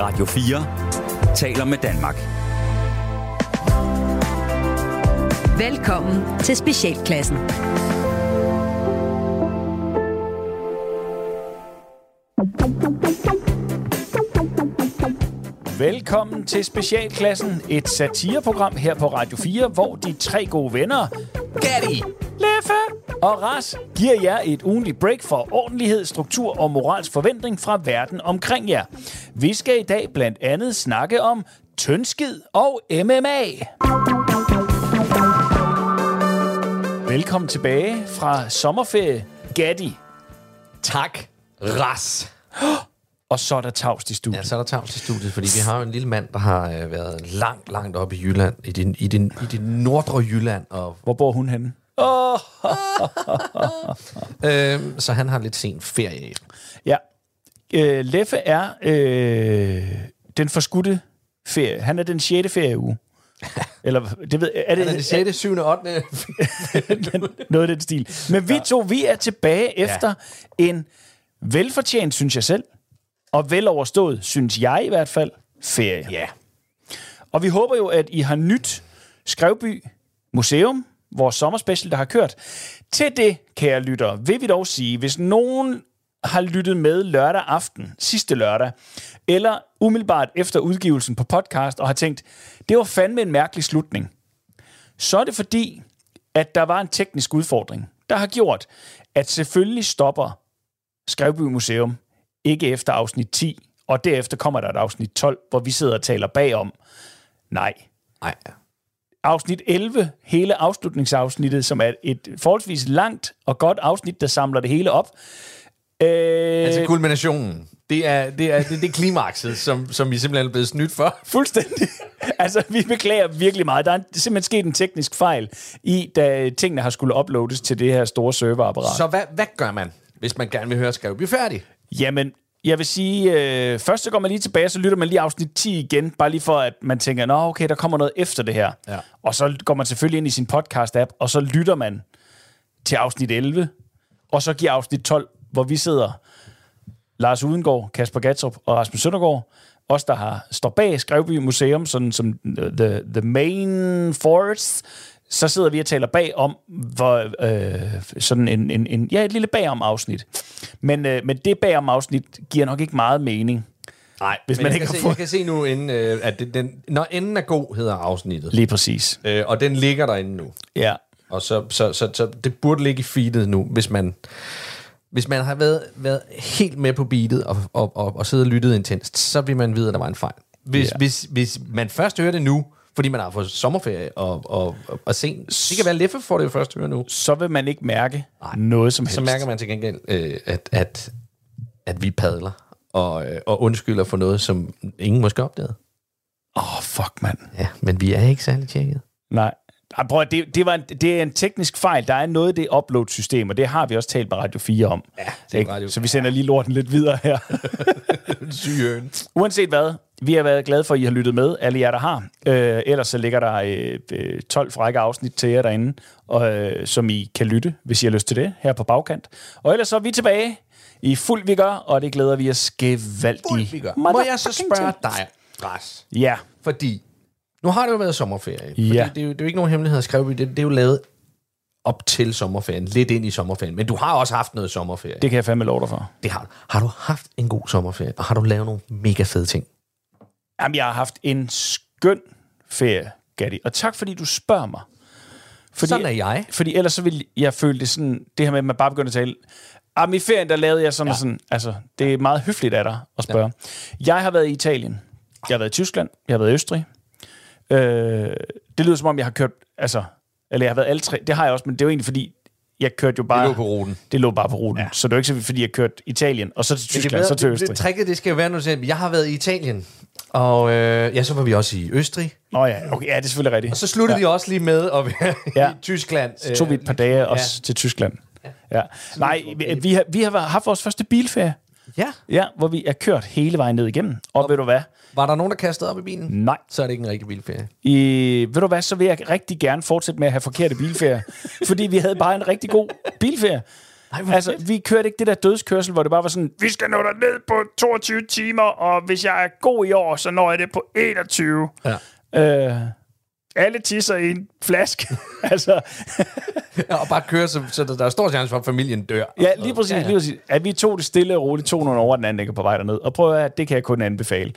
Radio 4 taler med Danmark. Velkommen til Specialklassen. Velkommen til Specialklassen, et satireprogram her på Radio 4, hvor de tre gode venner, Gatti, og Ras, giver jer et ugenligt break for ordentlighed, struktur og moralsk forventning fra verden omkring jer. Vi skal i dag blandt andet snakke om tyndskid og MMA. Velkommen tilbage fra sommerferie, Gatti. Tak. Ras. Og så er der tavst i studiet. Ja, så er der tavs til studiet, fordi vi har jo en lille mand, der har øh, været langt, langt oppe i Jylland, i det, i det, i det nordre Jylland. Og, Hvor bor hun henne? øh, så han har lidt sen ferie. Ja. Øh, Leffe er øh, den forskudte ferie. Han er den 6. ferieuge. Eller, det ved, er det, Han er det 6., 7., 8. noget af den stil. Men vi to, vi er tilbage efter en velfortjent, synes jeg selv, og veloverstået, synes jeg i hvert fald, ferie. ja. Og vi håber jo, at I har nyt Skrevby Museum, vores sommerspecial, der har kørt. Til det, kære lytter, vil vi dog sige, hvis nogen har lyttet med lørdag aften, sidste lørdag, eller umiddelbart efter udgivelsen på podcast, og har tænkt, det var fandme en mærkelig slutning, så er det fordi, at der var en teknisk udfordring, der har gjort, at selvfølgelig stopper Skrevby Museum ikke efter afsnit 10, og derefter kommer der et afsnit 12, hvor vi sidder og taler bagom. Nej. Nej. Afsnit 11, hele afslutningsafsnittet, som er et forholdsvis langt og godt afsnit, der samler det hele op. Øh, Altså kulminationen. Det er, det er, det, det er klimakset, som, som vi simpelthen er blevet snydt for. Fuldstændig. Altså, vi beklager virkelig meget. Der er simpelthen sket en teknisk fejl i, da tingene har skulle uploades til det her store serverapparat. Så hvad, hvad gør man, hvis man gerne vil høre Skrevby færdig? Jamen, jeg vil sige, øh, først så går man lige tilbage, og så lytter man lige afsnit 10 igen, bare lige for, at man tænker, nå okay, der kommer noget efter det her. Ja. Og så går man selvfølgelig ind i sin podcast-app, og så lytter man til afsnit 11, og så giver afsnit 12, hvor vi sidder, Lars Udengård, Kasper Gatrup og Rasmus Søndergaard, os, der har står bag Skrevby Museum, sådan som the, the main force, så sidder vi og taler bag om, hvor, øh, sådan en, en, en, ja, et lille bagom afsnit. Men, øh, men det bagom afsnit giver nok ikke meget mening. Nej, Hvis men man jeg, ikke kan se, fået- jeg kan se nu, inden, øh, at det, den, når enden er god, hedder afsnittet. Lige præcis. Øh, og den ligger derinde nu. Ja. Og så, så, så, så det burde ligge i feedet nu, hvis man, hvis man har været, været helt med på beatet og, og, og, og siddet og lyttet intenst, så vil man vide, at der var en fejl. Hvis, ja. hvis, hvis man først hører det nu, fordi man har fået sommerferie og, og, og, og sent, det kan være Leffe får det jo først høre nu, Så vil man ikke mærke Nej. noget som helst. så mærker man til gengæld, øh, at, at, at vi padler og, øh, og undskylder for noget, som ingen måske opdagede. Åh, oh, fuck, mand. Ja, men vi er ikke særlig tjekket. Nej. Ej, prøv, at- det, det, var en, det er en teknisk fejl. Der er noget i det upload-system, og det har vi også talt med Radio 4 om. Ja, det er Radio- Så vi sender lige lorten lidt videre her. Sygen. Uanset hvad, vi har været glade for, at I har lyttet med, alle jer, der har. Øh, ellers så ligger der øh, øh, 12 frække afsnit til jer derinde, og, øh, som I kan lytte, hvis I har lyst til det, her på bagkant. Og ellers så er vi tilbage i fuld vi gør, og det glæder vi os gevaldigt. Må jeg så spørge dig, Ras? Ja, Fordi, nu har det jo været sommerferie. Ja. det, er jo, det er jo ikke nogen hemmelighed at skrive. Det, det er jo lavet op til sommerferien, lidt ind i sommerferien. Men du har også haft noget sommerferie. Det, det kan jeg fandme love dig for. det har du. Har du haft en god sommerferie, og har du lavet nogle mega fede ting? Jamen, jeg har haft en skøn ferie, Gatti. Og tak, fordi du spørger mig. Fordi, Sådan er jeg. Fordi ellers så ville jeg føle det sådan, det her med, at man bare begynder at tale, Jamen, i ferien, der lavede jeg sådan ja. sådan. Altså, det er meget høfligt af dig at spørge. Ja. Jeg har været i Italien. Jeg har været i Tyskland. Jeg har været i Østrig. Øh, det lyder som om, jeg har kørt... Altså, eller jeg har været alle tre. Det har jeg også, men det er jo egentlig, fordi jeg kørte jo bare... Det lå på ruten. Det lå bare på ruten. Ja. Så det er jo ikke så, fordi jeg kørte Italien, og så til Tyskland, så til Østrig. Det, tricket, det skal jo være, når du siger, jeg har været i Italien. Og øh, ja, så var vi også i Østrig. Nå ja, okay, ja, det er selvfølgelig rigtigt. Og så sluttede ja. vi også lige med at være Ja. i Tyskland. Så tog vi et par dage også til Tyskland. Ja. Nej, vi, vi, har, vi har haft vores første bilferie. Ja. Ja, hvor vi er kørt hele vejen ned igennem. Og, og ved du hvad? Var der nogen, der kastede op i bilen? Nej. Så er det ikke en rigtig bilferie. I, ved du hvad, så vil jeg rigtig gerne fortsætte med at have forkerte bilferier. fordi vi havde bare en rigtig god bilferie. Nej, altså, fedt. vi kørte ikke det der dødskørsel, hvor det bare var sådan, vi skal nå der ned på 22 timer, og hvis jeg er god i år, så når jeg det på 21. Ja. Øh, alle tisser i en flaske. altså, Ja, og bare køre, så, så der, der er stor chance for, at familien dør. ja, lige præcis, ja, ja. lige præcis. At vi tog det stille og roligt, tog nogle over den anden ikke på vej derned. Og prøv at det kan jeg kun anbefale.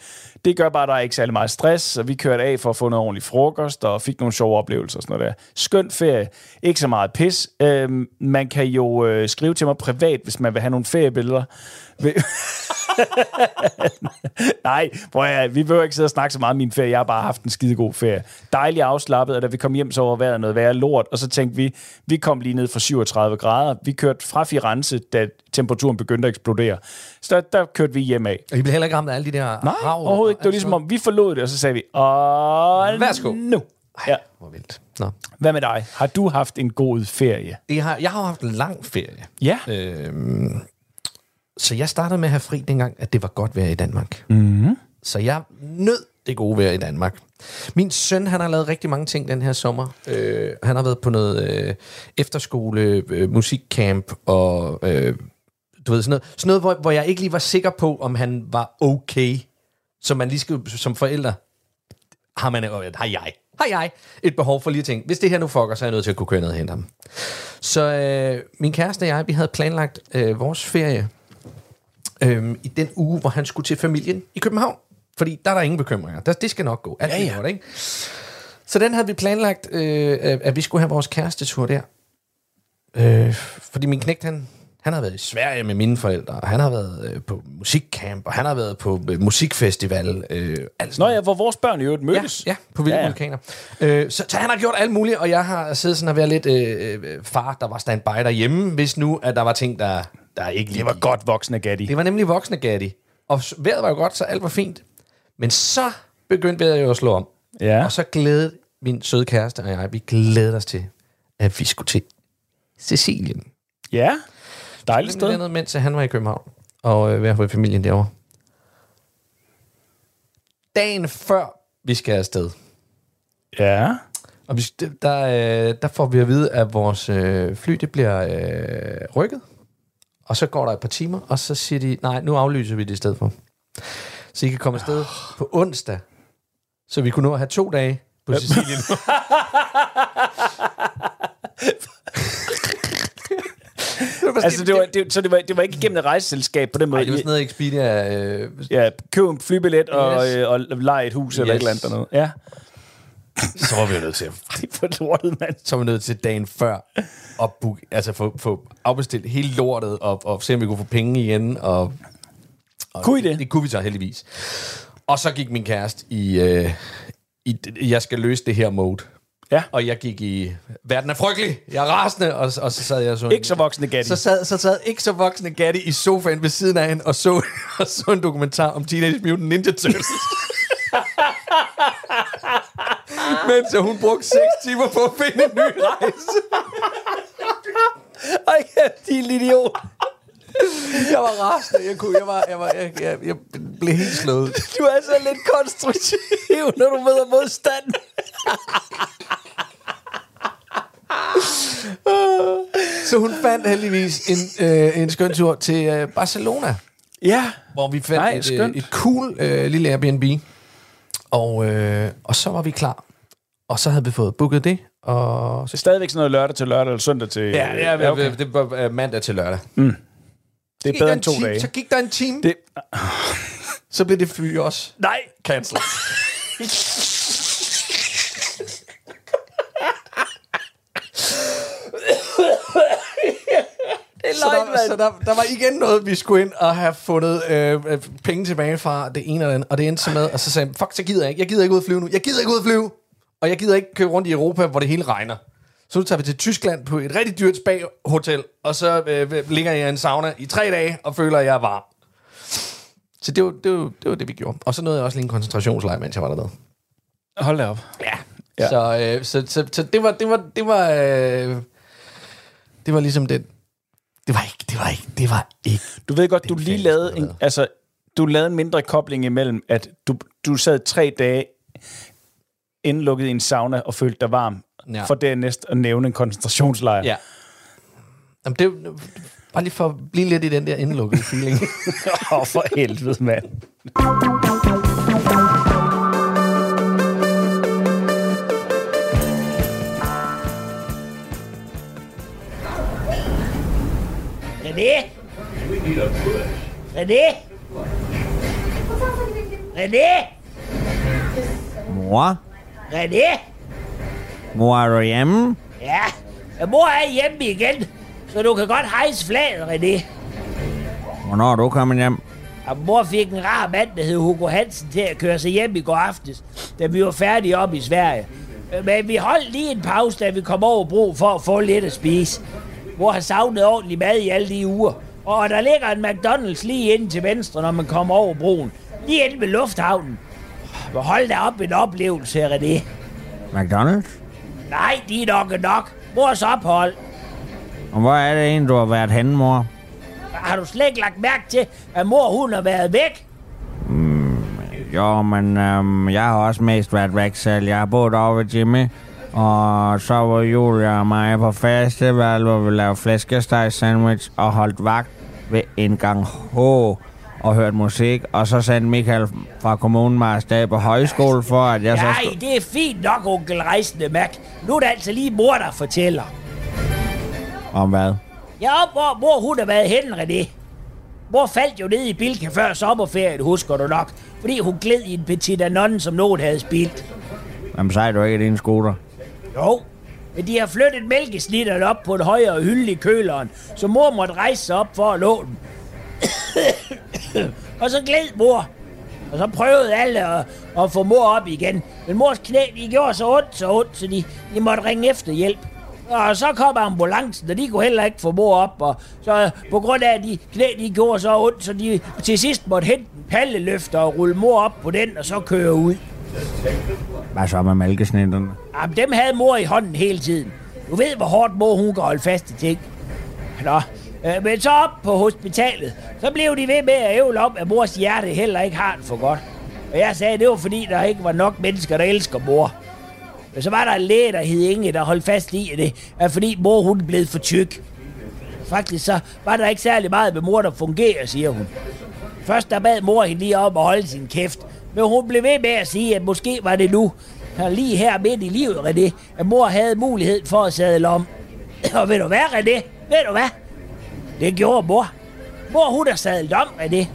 Det gør bare, at der er ikke særlig meget stress, og vi kørte af for at få noget ordentlig frokost, og fik nogle sjove oplevelser og sådan noget der. Skøn ferie. Ikke så meget pis. Øhm, man kan jo øh, skrive til mig privat, hvis man vil have nogle feriebilleder. Nej, prøv at, vi behøver ikke sidde og snakke så meget om min ferie. Jeg har bare haft en skide god ferie. Dejlig afslappet, og da vi kom hjem, så var vejret noget værre lort. Og så tænkte vi, vi kom lige ned fra 37 grader. Vi kørte fra Firenze, da temperaturen begyndte at eksplodere. Så der, der kørte vi hjem af. Og I blev heller ikke ramt af alle de der Nej, rav, overhovedet ikke. Det var ligesom om, vi forlod det, og så sagde vi, og Værsgo. nu. Ja. Hvor vildt. Nå. Hvad med dig? Har du haft en god ferie? Jeg har, jeg har haft en lang ferie. Ja. Øhm, så jeg startede med at have fri dengang, at det var godt vejr i Danmark. Mm-hmm. Så jeg nød det gode vejr i Danmark. Min søn, han har lavet rigtig mange ting den her sommer. Øh, han har været på noget øh, efterskole, øh, musikcamp og øh, du ved, sådan noget, sådan noget hvor, hvor jeg ikke lige var sikker på, om han var okay. Så man lige skal, som forældre, har man, øh, har jeg, har jeg et behov for lige at tænke, hvis det her nu fucker, så er jeg nødt til at kunne køre ned og hente ham. Så øh, min kæreste og jeg, vi havde planlagt øh, vores ferie øh, i den uge, hvor han skulle til familien i København. Fordi der er der ingen bekymringer. Der, det skal nok gå. Alt Ja, ja. Godt, ikke? Så den havde vi planlagt, øh, at vi skulle have vores kærestetur der. Øh, fordi min knægt, han, han har været i Sverige med mine forældre, og han har været øh, på musikcamp, og han har været på øh, musikfestival. Øh, alt Nå ja, hvor vores børn i øvrigt mødtes. Ja, ja på Vilde Ja, ja. Vulkaner. Øh, så, så han har gjort alt muligt, og jeg har siddet sådan og været lidt øh, øh, far, der var standby derhjemme, hvis nu, at der var ting, der, der ikke lige Det var godt voksne, Gatti. Det var nemlig voksne Gatti. Og vejret var jo godt, så alt var fint. Men så begyndte vejret jo at slå om. Ja. Og så glædede min søde kæreste og jeg, vi glædede os til, at vi skulle til Sicilien. Ja, dejligt Sted. sted. mens han var i København. Og øh, være for familien derovre. Dagen før vi skal afsted, Ja. Og vi, der, øh, der får vi at vide, at vores øh, fly det bliver øh, rykket. Og så går der et par timer, og så siger de, nej, nu aflyser vi det i stedet for. Så I kan komme afsted på onsdag. Så vi kunne nå at have to dage på Sicilien. Altså, det var, det, så det var, det var ikke gennem et rejseselskab på den måde? Nej, det var sådan noget Expedia... Øh, Ja, køb en flybillet og, Yes. øh, og lege et hus eller et Yes. eller andet dernede. Ja, så var vi jo nødt til at det er for lortet, mand. så var vi nødt til dagen før at book, altså få, få afbestilt hele lortet og, og se, om vi kunne få penge igen. Og, og Kunne I det? Det kunne vi så heldigvis. Og så gik min kæreste i, øh, i jeg skal løse det her mode. Ja. Og jeg gik i, verden er frygtelig, jeg er rasende, og, og så sad jeg så... Ikke så voksne, Gatti. Så sad, så sad ikke så voksne Gatti i sofaen ved siden af hende og så, og så en dokumentar om Teenage Mutant Ninja Turtles. Mens hun brugte 6 timer på at finde en ny rejse. Ej, din idiot. Jeg var rasende. Jeg, kunne, jeg, var, jeg, var, jeg, jeg, jeg blev helt slået. Du er så lidt konstruktiv, når du møder modstand. Så hun fandt heldigvis en, øh, en skøn tur til øh, Barcelona, Ja. hvor vi fandt Nej, et, øh, skønt. et cool øh, lille Airbnb. Og, øh, og så var vi klar. Og så havde vi fået booket det. Og så, Stadigvæk sådan noget lørdag til lørdag, eller søndag til... ja, ja, okay. okay. det var øh, mandag til lørdag. Det er bedre end en to time, dage. Så gik der en time, Det, så blev det fly også nej, cancelled. det Så, der, så der, der var igen noget, vi skulle ind og have fundet øh, øh, penge tilbage fra det ene eller andet. Og det endte så med, og så sagde jeg, fuck, så gider jeg ikke. Jeg gider ikke ud at flyve nu. Jeg gider ikke ud at flyve. Og jeg gider ikke køre rundt i Europa, hvor det hele regner. Så nu tager vi til Tyskland på et rigtig dyrt spa-hotel, og så øh, ligger jeg i en sauna i tre dage, og føler, at jeg er varm. Så det var det, var, det, var det vi gjorde. Og så nåede jeg også lige en koncentrationslejr, mens jeg var dernede. Hold da op. Ja. Ja. Så, øh, så, så, så det var, det var, det var, øh, det var ligesom det. Det var ikke, det var ikke, det var ikke. Du ved godt, du lige fandme lavede en, altså, du lavede en mindre kobling imellem, at du, du sad tre dage indlukket i en sauna og følte dig varm, Ja. for dernæst at nævne en koncentrationslejr. Ja. Jamen, det, Bare lige for at blive lidt i den der indlukkede feeling. Åh, oh, for helvede, mand. René? René? René? Mor? René? Mor, er du hjemme? Ja, mor er hjemme igen, så du kan godt hejse flaget, René. Hvornår er du kommet hjem? Og mor fik en rar mand, der hed Hugo Hansen, til at køre sig hjem i går aftes, da vi var færdige op i Sverige. Men vi holdt lige en pause, da vi kom over bro for at få lidt at spise. Mor har savnet ordentlig mad i alle de uger. Og der ligger en McDonald's lige inde til venstre, når man kommer over broen. Lige inde ved lufthavnen. Hold da op en oplevelse, René. McDonald's? Nej, de er nok nok. Mors ophold. Og hvor er det egentlig, du har været henne, mor? Har du slet ikke lagt mærke til, at mor hun har været væk? Jo, men øhm, jeg har også mest været væk selv. Jeg har boet over ved Jimmy. Og så var Julia og mig på festival, hvor vi lavede flæskesteg sandwich og holdt vagt ved indgang H og hørt musik. Og så sendte Michael fra kommunen mig afsted på højskole for, at jeg så Nej, det er fint nok, onkel Rejsende Mac. Nu er det altså lige mor, der fortæller. Om hvad? Ja, hvor mor hun har været henne, René. Mor faldt jo ned i Bilka før sommerferien, husker du nok. Fordi hun gled i en petit anon, som nogen havde spildt. Jamen, så er du ikke din scooter. Jo, men de har flyttet mælkesnitterne op på en højere hylde i køleren, så mor måtte rejse sig op for at låne dem. Og så gled mor. Og så prøvede alle at, at få mor op igen. Men mors knæ, de gjorde så ondt, så ondt, så de, de måtte ringe efter hjælp. Og så kom ambulancen, og de kunne heller ikke få mor op. Og så på grund af, at de knæ, de gjorde så ondt, så de til sidst måtte hente en palleløfter og rulle mor op på den, og så køre ud. Hvad så med mælkesnitterne? Jamen, dem havde mor i hånden hele tiden. Du ved, hvor hårdt mor hun kan holde fast i ting. Nå, øh, men så op på hospitalet, så blev de ved med at ævle om, at mors hjerte heller ikke har det for godt. Og jeg sagde, det var fordi, der ikke var nok mennesker, der elsker mor. Men så var der en læge, der hed Inge, der holdt fast i, at det er fordi mor hun blev for tyk. Faktisk så var der ikke særlig meget med mor, der fungerer, siger hun. Først der bad mor hende lige om at holde sin kæft. Men hun blev ved med at sige, at måske var det nu, her lige her midt i livet, René, at mor havde mulighed for at sadle om. Og ved du hvad, René? Ved du hvad? Det gjorde mor. Mor, hun har sadlet om, René.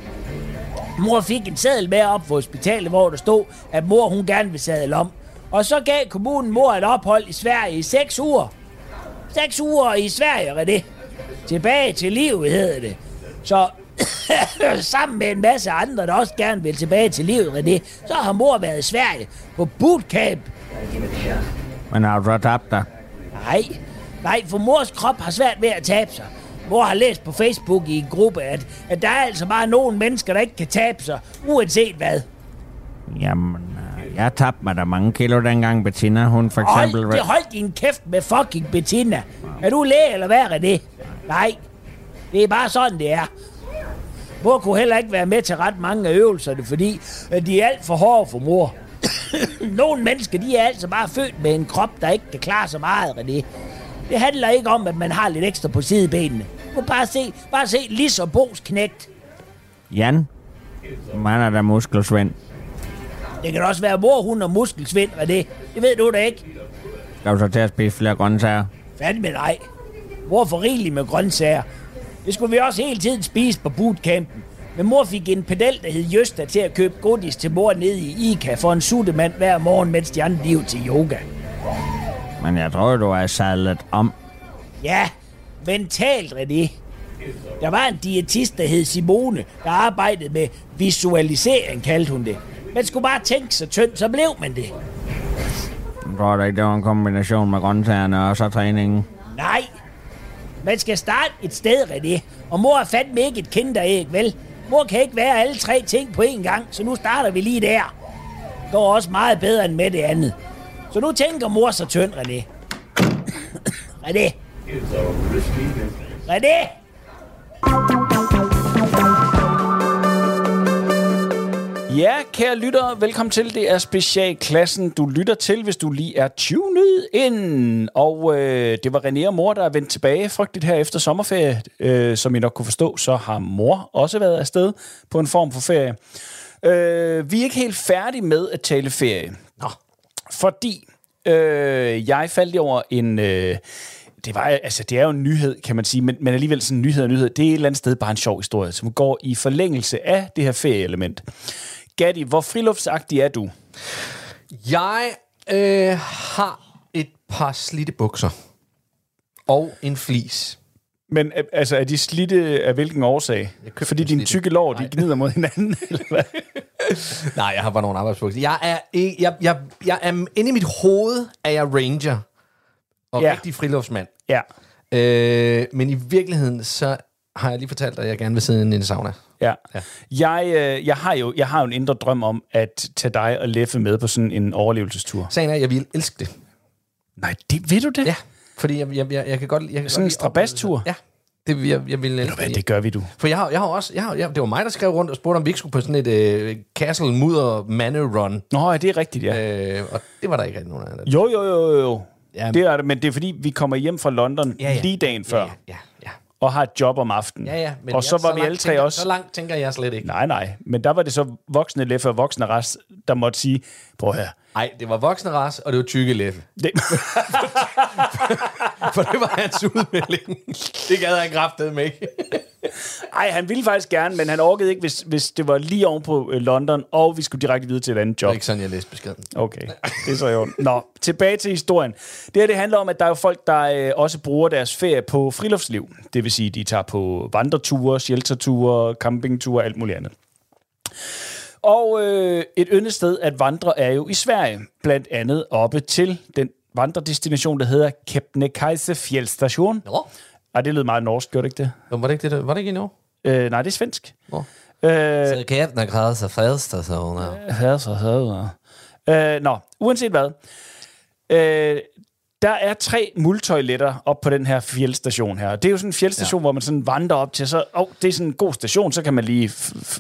Mor fik en sadel med op på hospitalet, hvor der stod, at mor hun gerne vil sadle om. Og så gav kommunen mor et ophold i Sverige i 6 uger. 6 uger i Sverige, René. Tilbage til livet, hedder det. Så sammen med en masse andre, der også gerne vil tilbage til livet, René, så har mor været i Sverige på bootcamp. Men har du tabt dig? Nej, nej, for mors krop har svært ved at tabe sig. Mor har læst på Facebook i en gruppe, at, at der er altså bare nogle mennesker, der ikke kan tabe sig, uanset hvad. Jamen, øh, jeg tabte mig da mange kilo dengang Bettina, hun for eksempel... Hold, det hold din kæft med fucking Bettina. Er du læge eller hvad er det? Nej, det er bare sådan, det er. Mor kunne heller ikke være med til ret mange af øvelserne, fordi at de er alt for hårde for mor. Nogle mennesker, de er altså bare født med en krop, der ikke kan klare så meget, René. Det handler ikke om, at man har lidt ekstra på sidebenene. Du må bare se, bare se Lis og Bo's knægt. Jan? Man er da muskelsvend. Det kan også være mor, hun og muskelsvind, René. Det ved du da ikke. Skal du så til at spise flere grøntsager? Fandme nej. Mor får rigeligt med grøntsager. Det skulle vi også hele tiden spise på bootcampen. Men mor fik en pedel, der hed Jøsta, til at købe godis til mor nede i Ica for en suttemand hver morgen, mens de andre liv til yoga. Men jeg tror, du er sadlet om. Ja, mentalt, René. Der var en diætist, der hed Simone, der arbejdede med visualisering, kaldte hun det. Man skulle bare tænke sig tyndt, så blev man det. Jeg tror da ikke, det var en kombination med grøntsagerne og så træningen. Nej, man skal starte et sted, René. Og mor er fandme ikke et kinderæg, vel? Mor kan ikke være alle tre ting på én gang, så nu starter vi lige der. Det går også meget bedre end med det andet. Så nu tænker mor så tynd, René. René. René! Ja, kære lyttere, velkommen til. Det er specialklassen, du lytter til, hvis du lige er tunet ind. Og øh, det var René og mor, der er vendt tilbage frygteligt her efter sommerferie. Øh, som I nok kunne forstå, så har mor også været afsted på en form for ferie. Øh, vi er ikke helt færdige med at tale ferie. Nå. Fordi øh, jeg faldt over en... Øh, det, var, altså, det er jo en nyhed, kan man sige, men, men alligevel sådan en nyhed og nyhed. Det er et eller andet sted bare en sjov historie, som går i forlængelse af det her ferieelement. Gatti, hvor friluftsagtig er du? Jeg øh, har et par slidte bukser. Og en flis. Men øh, altså, er de slidte af hvilken årsag? Fordi dine tykke lår, de Nej. gnider mod hinanden, eller hvad? Nej, jeg har bare nogle arbejdsbukser. Jeg er, jeg, jeg, jeg er inde i mit hoved, er jeg ranger. Og ja. rigtig friluftsmand. Ja. Øh, men i virkeligheden, så har jeg lige fortalt dig, at jeg gerne vil sidde i en sauna. Ja. Ja. Jeg, øh, jeg, har jo, jeg har jo en indre drøm om at tage dig og Leffe med på sådan en overlevelsestur. Sagen er, at jeg vil elske det. Nej, det, ved du det? Ja, fordi jeg, jeg, jeg, jeg kan godt... Jeg kan Sådan godt en strabastur? Ja, det jeg, jeg vil Ved du hvad, det gør vi, du. For jeg har, jeg har også... Jeg har, jeg, det var mig, der skrev rundt og spurgte, om vi ikke skulle på sådan et øh, Castle Mudder Manor Run. Nå, ja, det er rigtigt, ja. Øh, og det var der ikke rigtig nogen af. Jo, jo, jo, jo. Ja. Det er det, men det er fordi, vi kommer hjem fra London Ja, ja. lige dagen før, Ja, ja, ja. og har et job om aftenen. ja, ja men og så jeg- var vi langt alle tre tænker, også... Så langt tænker jeg slet ikke. Nej, nej. Men der var det så voksne Leffe og voksne Ras, der måtte sige, prøv her. Nej, det var voksne ras, og det var tykke Leffe. Det, For det var hans udmelding. det gad han kraftet med ikke. ej, han ville faktisk gerne, men han orkede ikke, hvis, hvis det var lige oven på øh, London, og vi skulle direkte videre til et andet Det job. var ikke sådan, jeg læste beskeden. Okay, det er så jo. Nå, tilbage til historien. Det her det handler om, at der er jo folk, der øh, også bruger deres ferie på friluftsliv. Det vil sige, de tager på vandreture, shelterture, campingture, alt muligt andet. Og øh, et yndet sted at vandre er jo i Sverige. Blandt andet oppe til den vandredestination, der hedder Kebnekaise Fjellstation. Nå, Ej, det lød meget norsk, gjorde det ikke det? var det ikke det, der, var det ikke endnu? Øh, nej, det er svensk. Nå. Øh, Så Kebnekaise Fjellstation. Havde så øh, Nå, uanset hvad. Øh, der er tre muldtoiletter op på den her fjeldstation her. Det er jo sådan en fjeldstation, ja. hvor man sådan vandrer op til, så oh, det er sådan en god station, så kan man lige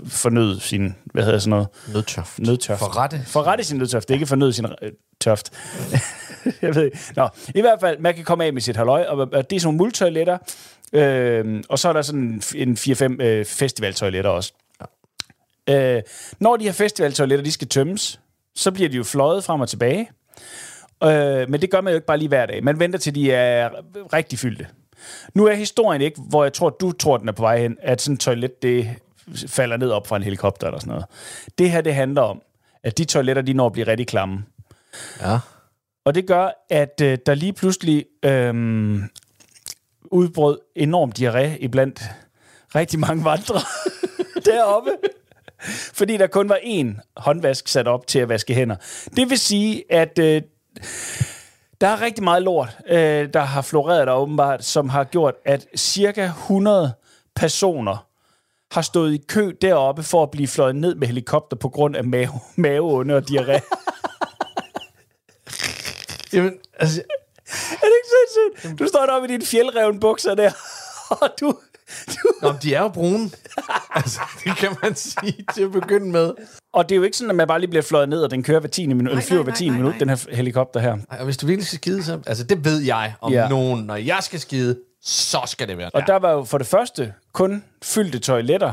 fornøde sin, hvad hedder sådan noget, Nødtøft. nødtøft. Forrette. Forrette sin nødtøft, ikke fornøde sin øh, tøft. jeg ved ikke. Nå, i hvert fald, man kan komme af med sit halløj, og, og det er sådan nogle muldtoiletter, øh, og så er der sådan en 4-5 øh, festivaltoiletter også. Øh, når de her festivaltoiletter, de skal tømmes, så bliver de jo fløjet frem og tilbage. Øh, men det gør man jo ikke bare lige hver dag. Man venter til, de er rigtig fyldte. Nu er historien ikke, hvor jeg tror, du tror, den er på vej hen, at sådan et toilet, det falder ned op fra en helikopter eller sådan noget. Det her, det handler om, at de toiletter, de når at blive rigtig klamme. Ja. Og det gør, at øh, der lige pludselig øh, udbrød enorm diarré iblandt rigtig mange vandrere deroppe. Fordi der kun var én håndvask sat op til at vaske hænder. Det vil sige, at øh, der er rigtig meget lort, øh, der har floreret der åbenbart, som har gjort, at cirka 100 personer har stået i kø deroppe for at blive fløjet ned med helikopter på grund af mave, maveonde og diarré. Jamen, altså, Er det ikke sindssygt? Du står deroppe i dine fjeldrevne bukser der, og du... Nå, de er jo brune. altså, det kan man sige til at begynde med. og det er jo ikke sådan, at man bare lige bliver fløjet ned, og den kører hver 10. minut, eller flyver hver 10. nej, minut, den her helikopter her. Ej, og hvis du virkelig skal skide, så... Altså, det ved jeg om Ja. ja. nogen. Når jeg skal skide, så skal det være Og der var jo for det første kun fyldte toiletter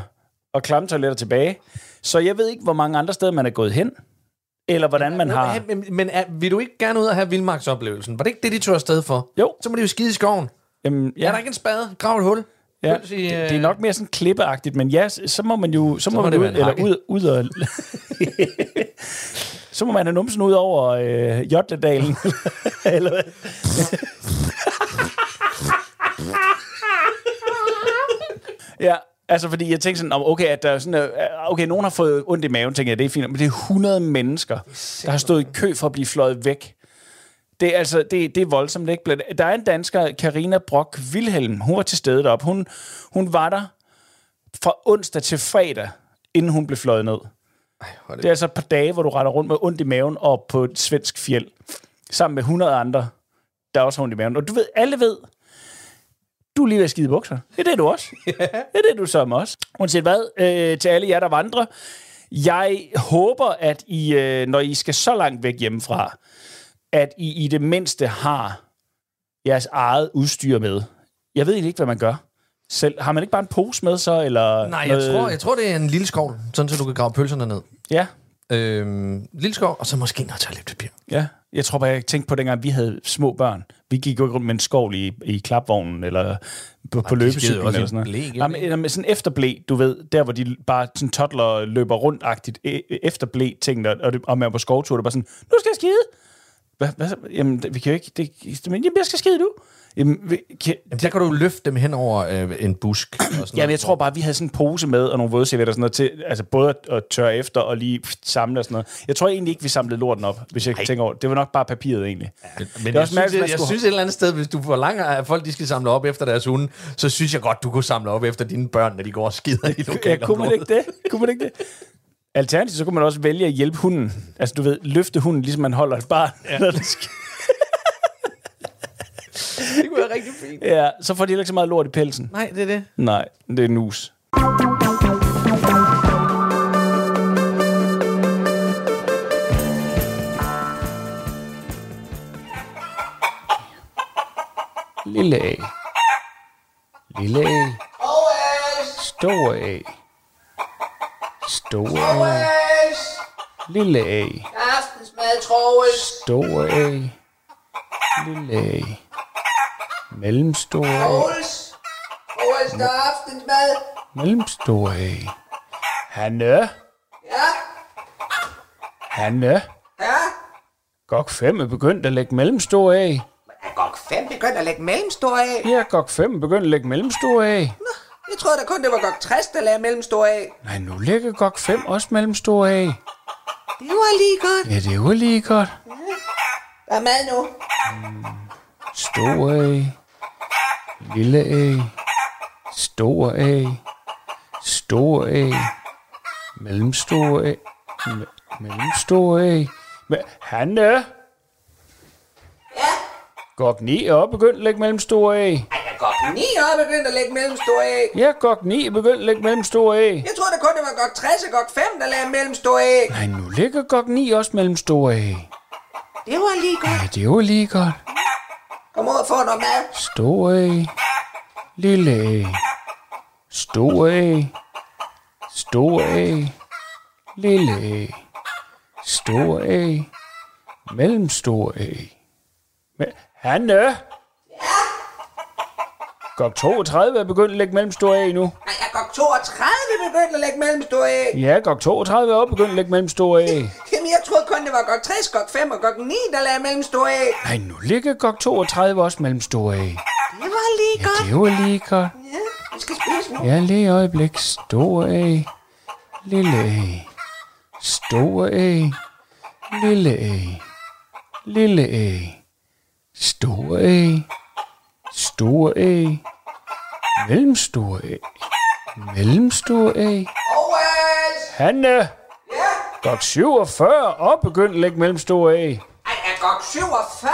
og klamme toiletter tilbage. Så jeg ved ikke, hvor mange andre steder man er gået hen, eller hvordan man har... Men, men er, vil du ikke gerne ud og have vildmarksoplevelsen? Var det ikke det, de tog afsted for? Jo. Så må de jo skide i skoven. Jamen, Ja. Er der ikke en spade? Grav et hul? Ja, Pøls i, det, øh, det er nok mere sådan klippeagtigt, men ja, så så må man jo så, må må man ud, eller ud, ud og, så må man have numsen ud over øh, Jotledalen, eller hvad? ja, altså fordi jeg tænkte sådan, om, okay, at der er sådan, øh, okay, nogen har fået ondt i maven, tænker jeg, det er fint, men det er 100 mennesker, der har stået i kø for at blive fløjet væk. Det er, altså, det, det er voldsomt, ikke? Blandt- Der er en dansker, Karina Brock Wilhelm, hun var til stede deroppe. Hun, hun var der fra onsdag til fredag, inden hun blev fløjet ned. er det- Det er altså et par dage, hvor du retter rundt med ondt i maven op på et svensk fjeld, sammen med 100 andre, der også har ondt i maven. Og du ved, alle ved, du er lige ved at skide bukser. Det er det, du også. Det er det, du som også. Uanset hvad, øh, til alle jer, der vandrer, Jeg håber, at I, øh, når I skal så langt væk hjemmefra, at I i det mindste har jeres eget udstyr med. Jeg ved ikke, hvad man gør. Selv, har man ikke bare en pose med så, eller Nej, jeg noget- tror, jeg tror, det er en lille skål, sådan så du kan grave pølserne ned. Ja, Øhm, lille skål, og så måske noget toiletpapir. ja. Jeg tror bare, jeg tænkte på, dengang vi havde små børn. Vi gik jo rundt med en skovl i, i klapvognen, eller på, på skide jo løbecyklen, eller sådan noget. blæ, ikke? Nej, men, eller med sådan efterblæ, du ved, der hvor de bare sådan toddler løber rundt-agtigt, e- efterblæ ting, og, og, det, og man er på skovtur, det er bare sådan, nu skal jeg skide. Hvad, hvad, så? jamen, vi kan jo ikke, det, men, jamen, jeg skal skide nu. Jamen, vi, kan, Jamen, der kan du løfte dem hen over øh, en busk. Og sådan Jamen, noget. jeg tror bare, vi havde sådan en pose med, og nogle vådservietter og sådan noget til, altså både at, at tørre efter og lige pff, samle og sådan noget. Jeg tror egentlig ikke, vi samlede lorten op, hvis jeg tænker over det. Var nok bare papiret egentlig. Men er jeg, også synes, mærkeligt, jeg, jeg skulle- synes et eller andet sted, hvis du forlanger, at folk de skal samle op efter deres hunde, så synes jeg godt, du kunne samle op efter dine børn, når de går og skider i Ja, lokaler. kunne man ikke det? Kunne man ikke det? Alternativt, så kunne man også vælge at hjælpe hunden. Altså, du ved, løfte hunden, ligesom man holder et barn. Ja. Når det skal. Det kunne være rigtig fint. ja, så får de heller ikke så meget lort i pelsen. Nej, det er det. Nej, det er nus. Lille A. Lille A. Stor A. Stor A. Lille A. Aftensmad, Troels. Stor A. Lille A. Mellemstor A. Troels. Troels, der er aftensmad. Mellemstor A. Hanne. Ja, Hanne. ja. GOG 5 er begyndt at lægge mellemstor af. Er GOG 5 begyndt at lægge mellemstor af? Ja, GOG 5 er begyndt at lægge mellemstor af. Jeg troede da kun, det var GOG 60, der lagde mellemstor af. Nej, nu lægger GOG 5 også mellemstor af. Det var lige godt. Ja, det var lige godt. Hvad er mad nu? Stor A. Lille A. Stor A. Stor A. Mellemstor A. Me- mellemstor A. Me- Hanne. Ja. GOG 9 er også begyndt at lægge mellemstor af. Er GOG 9 er begyndt at lægge mellemstor af? Ja, GOG 9 er begyndt at lægge mellemstor af. Jeg troede da kun, det var GOG 60 og GOG 5, der lagde mellemstor af. Nej, nu ligger GOG 9 også mellemstor af. Det var lige godt. Ja, det var lige godt. Kom ud og få noget mad. Stor A. Lille A. Stor A. Stor A. Lille A. Stor A. Mellemstor A. Men, Hanne! GOG 32 er begyndt at lægge mellemstor A nu. Nej, er GOG 32 begyndt at lægge mellemstor af? Ja, GOG 32 er også begyndt at lægge mellemstor A. Jamen, jeg troede kun, det var GOG 60, GOG 5 og GOG 9, der lagde mellemstor af. Nej, nu ligger GOG 32 også mellemstor A. Det var lige Ja, godt. det var lige godt. Ja, vi skal spise nu. Ja, lige øjeblik. Stor A. Lille A. Stor A. Lille A. Lille A. Stor A. Stor A. Mellemstor A. Mellemstor A. Hanne. Ja? GOG 47 og begyndt at lægge mellemstor A. Ej, er GOG 47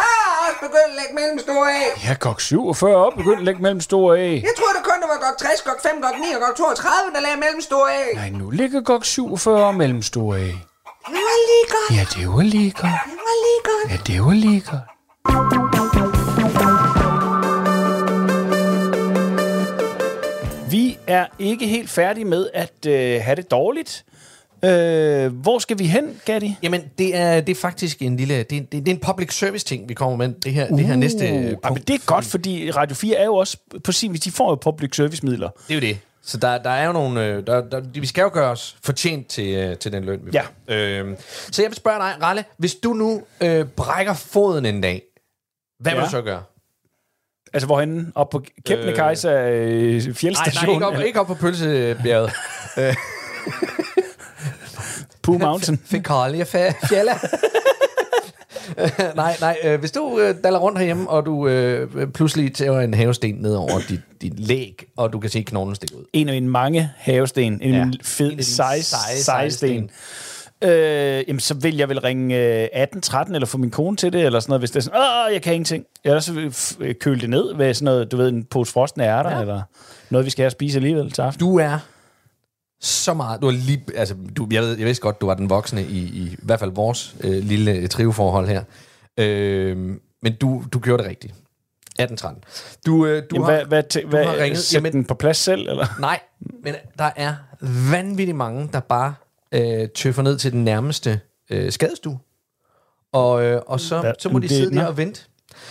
også begyndt at lægge mellemstor af? Ja, GOG 47 og begyndt at lægge mellemstor A. Jeg troede da kun, det var GOG 60, GOG 5, GOG 9 og GOG 32, der lagde mellemstor af. Nej, nu ligger GOG 47 og mellemstor A. Det var lige godt. Ja, det var lige godt. Det var lige godt. Ja, det var lige godt. Er ikke helt færdige med at øh, have det dårligt. Øh, hvor skal vi hen, Gatti? Jamen, det er, det er faktisk en lille... Det er, det er en public service ting, vi kommer med. Det her, det her næste Uh, punkt. ja, men det er godt, fordi Radio 4 er jo også på sin vis, de får jo public service midler. Det er jo det. Så der, der er jo nogle... øh, Der, der, vi skal jo gøre os fortjent til, øh, til den løn, vi Ja. får. Øhm, så jeg vil spørge dig, Ralle, hvis du nu øh, brækker foden en dag, hvad ja. vil du så gøre? Altså, hvorhen? Op på Kebnekaise øh, Nej, fjeldstation? nej, ikke op, eller ikke op på pølsebjerget. Pooh Mountain? Fekalie fjalla. nej, nej. Øh, hvis du øh, daller rundt herhjemme, og du øh, pludselig tager en havesten ned over dit, dit læg, og du kan se knoglen stikke ud. En af mine mange havesten. En Ja. En fed, dine sej, seje, sej seje sten. Øh, jamen, så vil jeg vel ringe øh, 18-13, eller få min kone til det, eller sådan noget, hvis det er sådan, åh, jeg kan ingenting. Ellers så f- øh, køle det ned med sådan noget, du ved, en pose frosne ærter, ja. eller noget, vi skal have at spise alligevel til aften. Du er så meget. Du var lige, altså, du, jeg, ved, jeg vidste godt, du var den voksne i, i, i hvert fald vores øh, lille trioforhold her. Øh, men du, du gjorde det rigtigt. 18-13. Du, øh, du Jamen, har, hvad, hvad, tæ- hvad, har ringet. Sæt Jamen- den på plads selv, eller? Nej, men der er vanvittigt mange, der bare øh, tøffer ned til den nærmeste øh, skadestue. Og, øh, og så, Ja, så må de det- sidde der nå. og vente.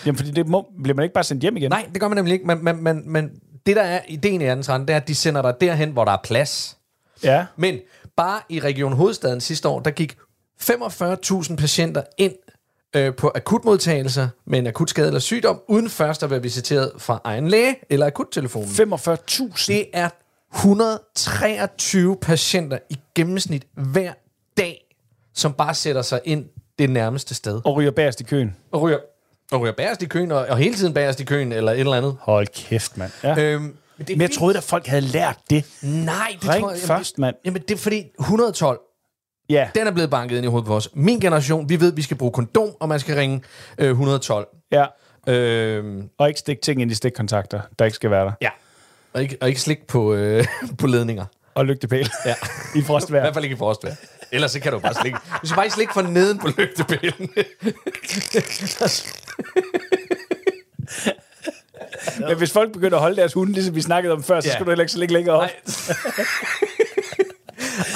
Jamen, fordi det må, bliver man ikke bare sendt hjem igen? Nej, det gør man nemlig ikke. Men, men, men, men det, der er ideen i 18 det er, at de sender dig derhen, hvor der er plads. Ja. Men bare i Region Hovedstaden sidste år, der gik 45.000 patienter ind øh, på akutmodtagelser med en akut skade eller sygdom, uden først at være visiteret fra egen læge eller akuttelefonen. 45.000. Det er 123 patienter i gennemsnit hver dag, som bare sætter sig ind det nærmeste sted. Og ryger bagerst i køen. Og ryger, og ryger bagerst i køen, og, og hele tiden bagerst i køen, eller et eller andet. Hold kæft, mand. Ja. Øhm, det Men jeg troede, at folk havde lært det. Nej, det Ring tror jeg... først, mand. Jamen, det er fordi 112, Ja, den er blevet banket ind i hovedet på os. Min generation, vi ved, at vi skal bruge kondom, og man skal ringe øh, 112. ja. Øhm, Og ikke stikke ting ind i stikkontakter, der ikke skal være der. ja. Og ikke, og ikke slik på, øh, på ledninger. Og lygtepæl. Ja. I I frostvejr. hvert fald ikke i frostvejr. Ellers så kan du bare slikke. Du skal bare ikke slikke for neden på lygtepælen. Men hvis folk begynder at holde deres hunde, ligesom vi snakkede om før, så Ja. skal du heller ikke så ligge længere op. Nej.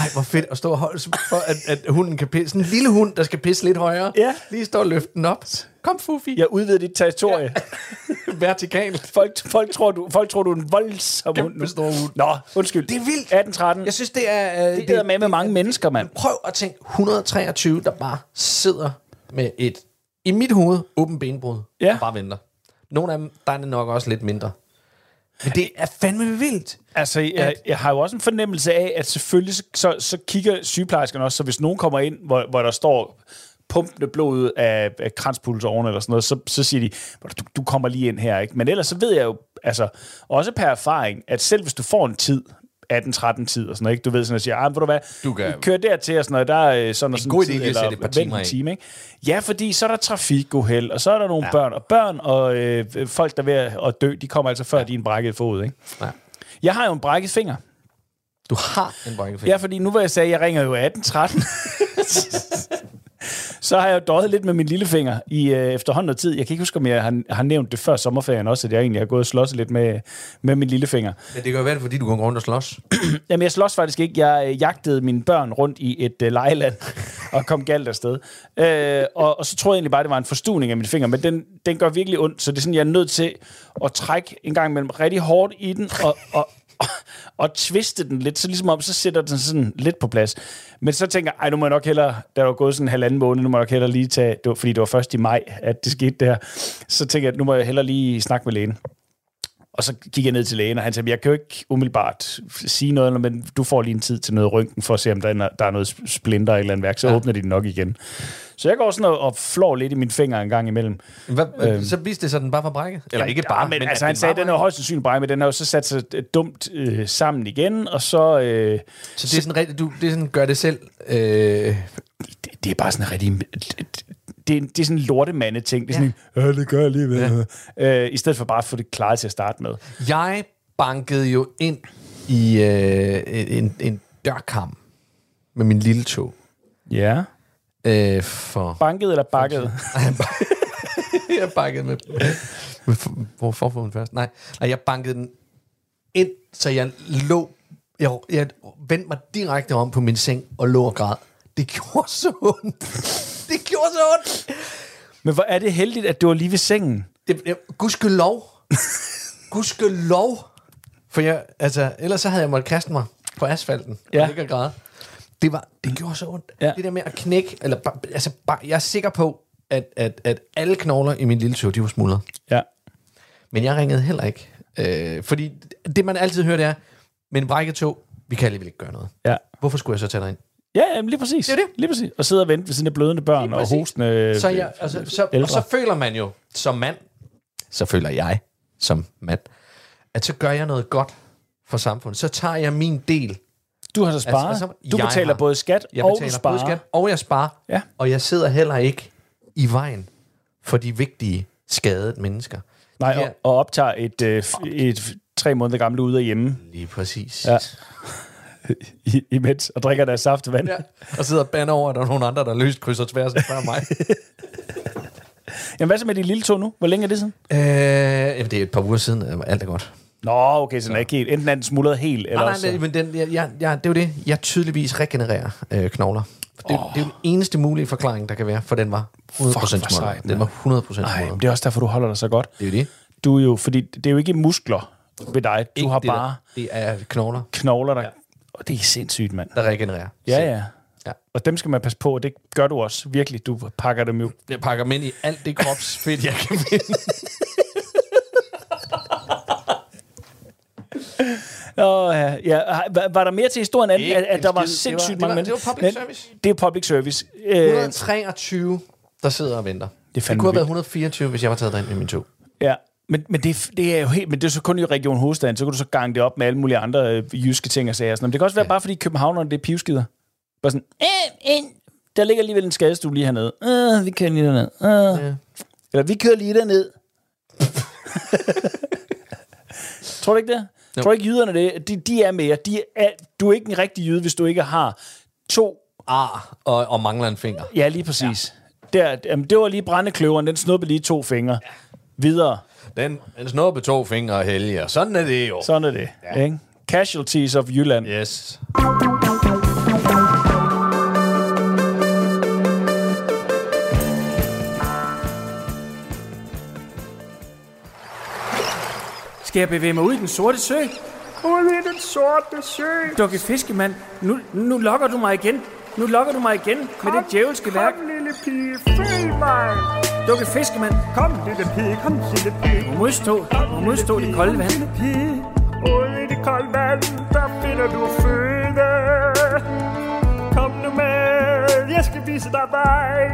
Ej, hvor fedt at stå og holde for, at, at hunden kan pisse. Sådan en lille hund, der skal pisse lidt højere. Ja. Lige stå og løfte den op. Kom, Fufi. Jeg udvider dit territorie. Vertikalt. Folk, folk, tror, du, folk tror, du er en voldsom hund nu. Stor hund. Nå, undskyld. Det er vildt. 1813. Jeg synes, det er... Øh, det er med med mange mennesker, mand. Prøv at tænke 123, der bare sidder med et, i mit hoved, åbent benbrud. Ja. Og bare venter. Nogle af dem, der er det nok også lidt mindre. Men det er fandme vildt. Altså, jeg, jeg har jo også en fornemmelse af, at selvfølgelig så, så, så kigger sygeplejerskerne også, så hvis nogen kommer ind, hvor, hvor der står pumpende blod af, af kranspulsårene eller sådan noget, så, så siger de, du, du kommer lige ind her, ikke? Men ellers så ved jeg jo, altså, også per erfaring, at selv hvis du får en tid, 18-13 tid og sådan noget, ikke? Du ved sådan at sige, ah, ved du hvad, Du kan- kør dertil og sådan noget, der er øh, sådan og en sådan god idé tid, et par vent en time, ikke? Ja, fordi så er der trafikuheld, og så er der nogle ja. børn, og børn og øh, folk, der er ved at dø, de kommer altså før ja. din brækkede fod, ikke? Ja. Jeg har jo en brækket finger. Du har en brækkefinger. Ja, fordi nu hvor jeg sagde, at jeg ringer jo 1813, så har jeg jo døjet lidt med min lillefinger i øh, efterhånden noget tid. Jeg kan ikke huske, om jeg har, har nævnt det før sommerferien også, at jeg egentlig har gået og slås lidt med, med min lillefinger. Men det kan jo være, fordi du går rundt og slås. Jamen, jeg slås faktisk ikke. Jeg øh, jagtede mine børn rundt i et øh, lejeland og kom galt afsted. Øh, og, og så troede jeg egentlig bare, det var en forstuning af min finger, men den, den gør virkelig ondt, så det er sådan, jeg er nødt til at trække en gang imellem rigtig hårdt i den og, og, og, tviste twiste den lidt, så ligesom om, så sætter den sådan lidt på plads. Men så tænker jeg, nu må jeg nok hellere, der var gået sådan en halvanden måned, nu må jeg nok hellere lige tage, det var, fordi det var først i maj, at det skete der, så tænker jeg, nu må jeg hellere lige snakke med lægen. Og så gik jeg ned til lægen, og han sagde, jeg kan jo ikke umiddelbart sige noget, men du får lige en tid til noget røntgen, for at se, om der er, der er noget splinter eller andet værk. Så ja. åbner de den nok igen. Så jeg går sådan og, og flår lidt i min finger en gang imellem. Hvad, øhm. Så viste det sig, at den bare var brækket? Eller ikke bare, ja, men, men altså, han sagde, at den er højst sandsynligt brækket, men den har jo så sat sig øh, dumt øh, sammen igen, og så... Øh, Så det er sådan rigtig, du det er sådan, gør det selv. Øh, det, det er bare sådan en rigtig... Det er, det er sådan en lortemande ting. Det er sådan ja. en, det gør jeg alligevel. Ja. Øh, I stedet for bare at få det klaret til at starte med. jeg bankede jo ind i øh, en, en dørkam med min lille tog. Ja. Øh, for... Banket eller bakket? jeg bankede med... med hvor forfoden først? Nej, nej, jeg bankede den ind, så jeg lå... Jeg, jeg vendte mig direkte om på min seng og lå og græd. Det gjorde så ondt. Det gjorde så ondt. Men hvor er det heldigt, at du var lige ved sengen. Det, det, gudske lov. Gudske lov. For jeg, altså, ellers så havde jeg måttet kaste mig på asfalten Ja. og ligge og græde. Det, var, det gjorde så ondt. Ja. Det der med at knække, eller altså, bare, jeg er sikker på, at, at, at alle knogler i min lille tog, de var smuldret. Ja. Men jeg ringede heller ikke. Øh, fordi det, man altid hører, det er, med en brækket tog, vi kan alligevel ikke gøre noget. Ja. Hvorfor skulle jeg så tage dig ind? Ja, jamen, lige præcis. Det er det. Lige præcis. Og sidde og vente ved sine blødende børn og hostende Så, jeg, altså, så, og ældre. så føler man jo, som mand, så føler jeg, som mand, at så gør jeg noget godt for samfundet. Så tager jeg min del. Du har så sparet. Altså, Altså, altså, du betaler har- både skat Jeg og du betaler sparer. både skat, og jeg sparer. Ja. Og jeg sidder heller ikke i vejen for de vigtige skadede mennesker. Nej, Ja. og, og optager et, øh, et tre måneder gammelt ude af hjemme. Lige præcis. Ja. I, imens og drikker deres saftevand. Ja. Og sidder og bander over, at der er nogle andre, der løst krydser tværsen før mig. Jamen, hvad så med de lille to nu? Hvor længe er det siden? øh, jamen, det er et par uger siden, øh, alt er godt. Nå, okay, så den er ikke helt. Enten er den smuldret helt, eller Nej, nej, også... nej, men den, jeg, jeg, jeg, det er jo det. Jeg tydeligvis regenererer øh, knogler. Det, oh. det er jo den eneste mulige forklaring, der kan være, for den var 100% hvor smuldret. Den var 100% Nej, smuldret. det er også derfor, du holder dig så godt. Det er jo det. Du er jo, fordi det er jo ikke muskler ved dig. Du Ikke har det, bare Der, det er knogler, knogler, der... Ja. Det er sindssygt, mand. der regenererer. Ja, ja. Ja. Og dem skal man passe på, og det gør du også. Virkelig, du pakker dem jo. Jeg pakker dem ind i alt det kropsfedt, jeg kan finde. Åh, ja, ja. Var, var der mere til historien, end at, at der var sindssygt mange det var- det var public service. Det er public service. Øh, 123, der sidder og venter. Det det kunne have været vildt. 124, hvis jeg var taget derind med min tog. ja. Men, men, det, det er jo helt, men det er så kun i Region Hovedstaden, så kan du så gange det op med alle mulige andre øh, jyske ting og sager. Sådan. Men det kan også være ja. bare, fordi københavnerne det er pivskider. Bare sådan, øh, øh, der ligger alligevel en skadestue lige hernede. Øh, vi kører lige derned. Øh. Ja. Eller vi kører lige derned. Tror du ikke det? Jo. Tror du ikke jyderne det? De, de er mere. De er, du er ikke en rigtig jyde, hvis du ikke har to... Ar og, og mangler en finger. Ja, lige præcis. Ja. Der, jamen, det var lige brændekløveren, den snuppede lige to fingre. Ja. Videre. Den, den snuppe to fingre og helge, og sådan er det jo. Sådan er det. Ja. Ikke? Casualties of Jylland. Yes. Skal jeg bevæge mig ud i den sorte sø? Ud i den sorte sø. Dukke fiskemand, nu, nu lokker du mig igen. Nu lokker du mig igen med det djævelske værk. Kom, lille pige, følg mig. Dukke fiskemand, Kom, lille pige, kom, lille pige. må modstå, må modstå det kolde vand. Lille pige, ud i det kolde vand, der finder du føde. Kom nu med, jeg skal vise dig vej.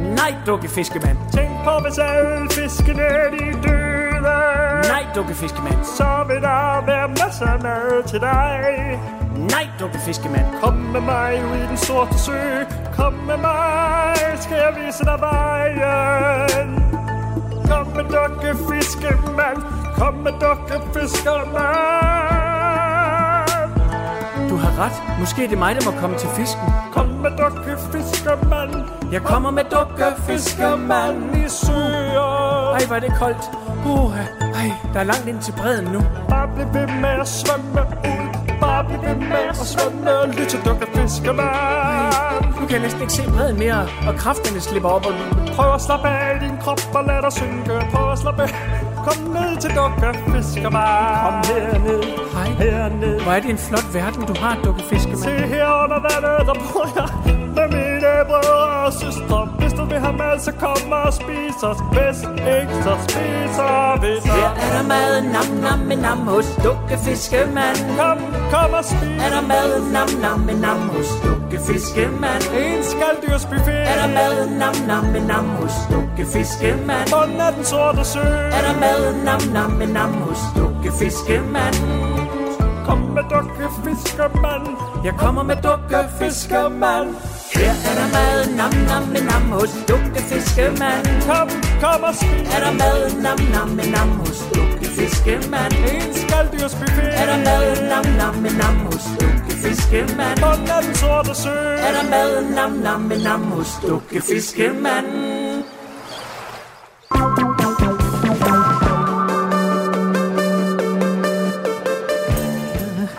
Nej, dukke fiskemand. Tænk på, hvis alle fiskene de døde. Nej, dukke fiskemand. Så vil der være masser af mad til dig. Nej, dukke fiskemand. Kom med mig ud i den sorte sø. Kom med mig, skal jeg vise dig vejen. Kom med dukke fiskemand. Kom med dukke fiskemand. Du har ret. Måske er det mig, der må komme til fisken. Kom med dukke fiskemand. Jeg kommer med dukke fiskemand. i søer. Ej, hvor er det koldt. Uh, ej, der er langt ind til bredden nu. Bare bliv ved med at svømme ud. Bare bliv ved med at svømme. Lyt til dukke fiskemand. Nu kan jeg næsten ikke se bredden mere, og kræfterne slipper op. Og... Prøv at slappe af i din krop og lad dig synke. Prøv at slappe af. Kom ned til dukke fiskemand. Kom herned. Hej. Herned. Hvor er det en flot verden, du har, dukke Se her under vandet, der bor jeg med brødre og søstre. Hvis du vil have mad, så kom og spis os. Hvis ikke, så spiser vi dig. Her er der mad, nam nam nam hos dukke fiskemand. Kom, kom og spis. Er der mad, nam nam nam hos dukke fiskemand. En skalddyrsbuffet. Er der mad, nam nam nam hos dukke fiskemand. Bunden af den sorte sø. Er der mad, nam nam nam hos dukke fiskemand. Kom med dukke fiskemand. Jeg kommer med dukke fiskemand. Her er der mad, nam nam nam hos dukke fiskemand. Kom, kom og spis. Er der mad, nam nam nam hos dukke fiskemand. En skalddyrsbuffet. Er der mad, nam nam nam hos dukke fiskemand. Bunden af den sorte sø. Er der mad, nam nam nam hos dukke fiskemand.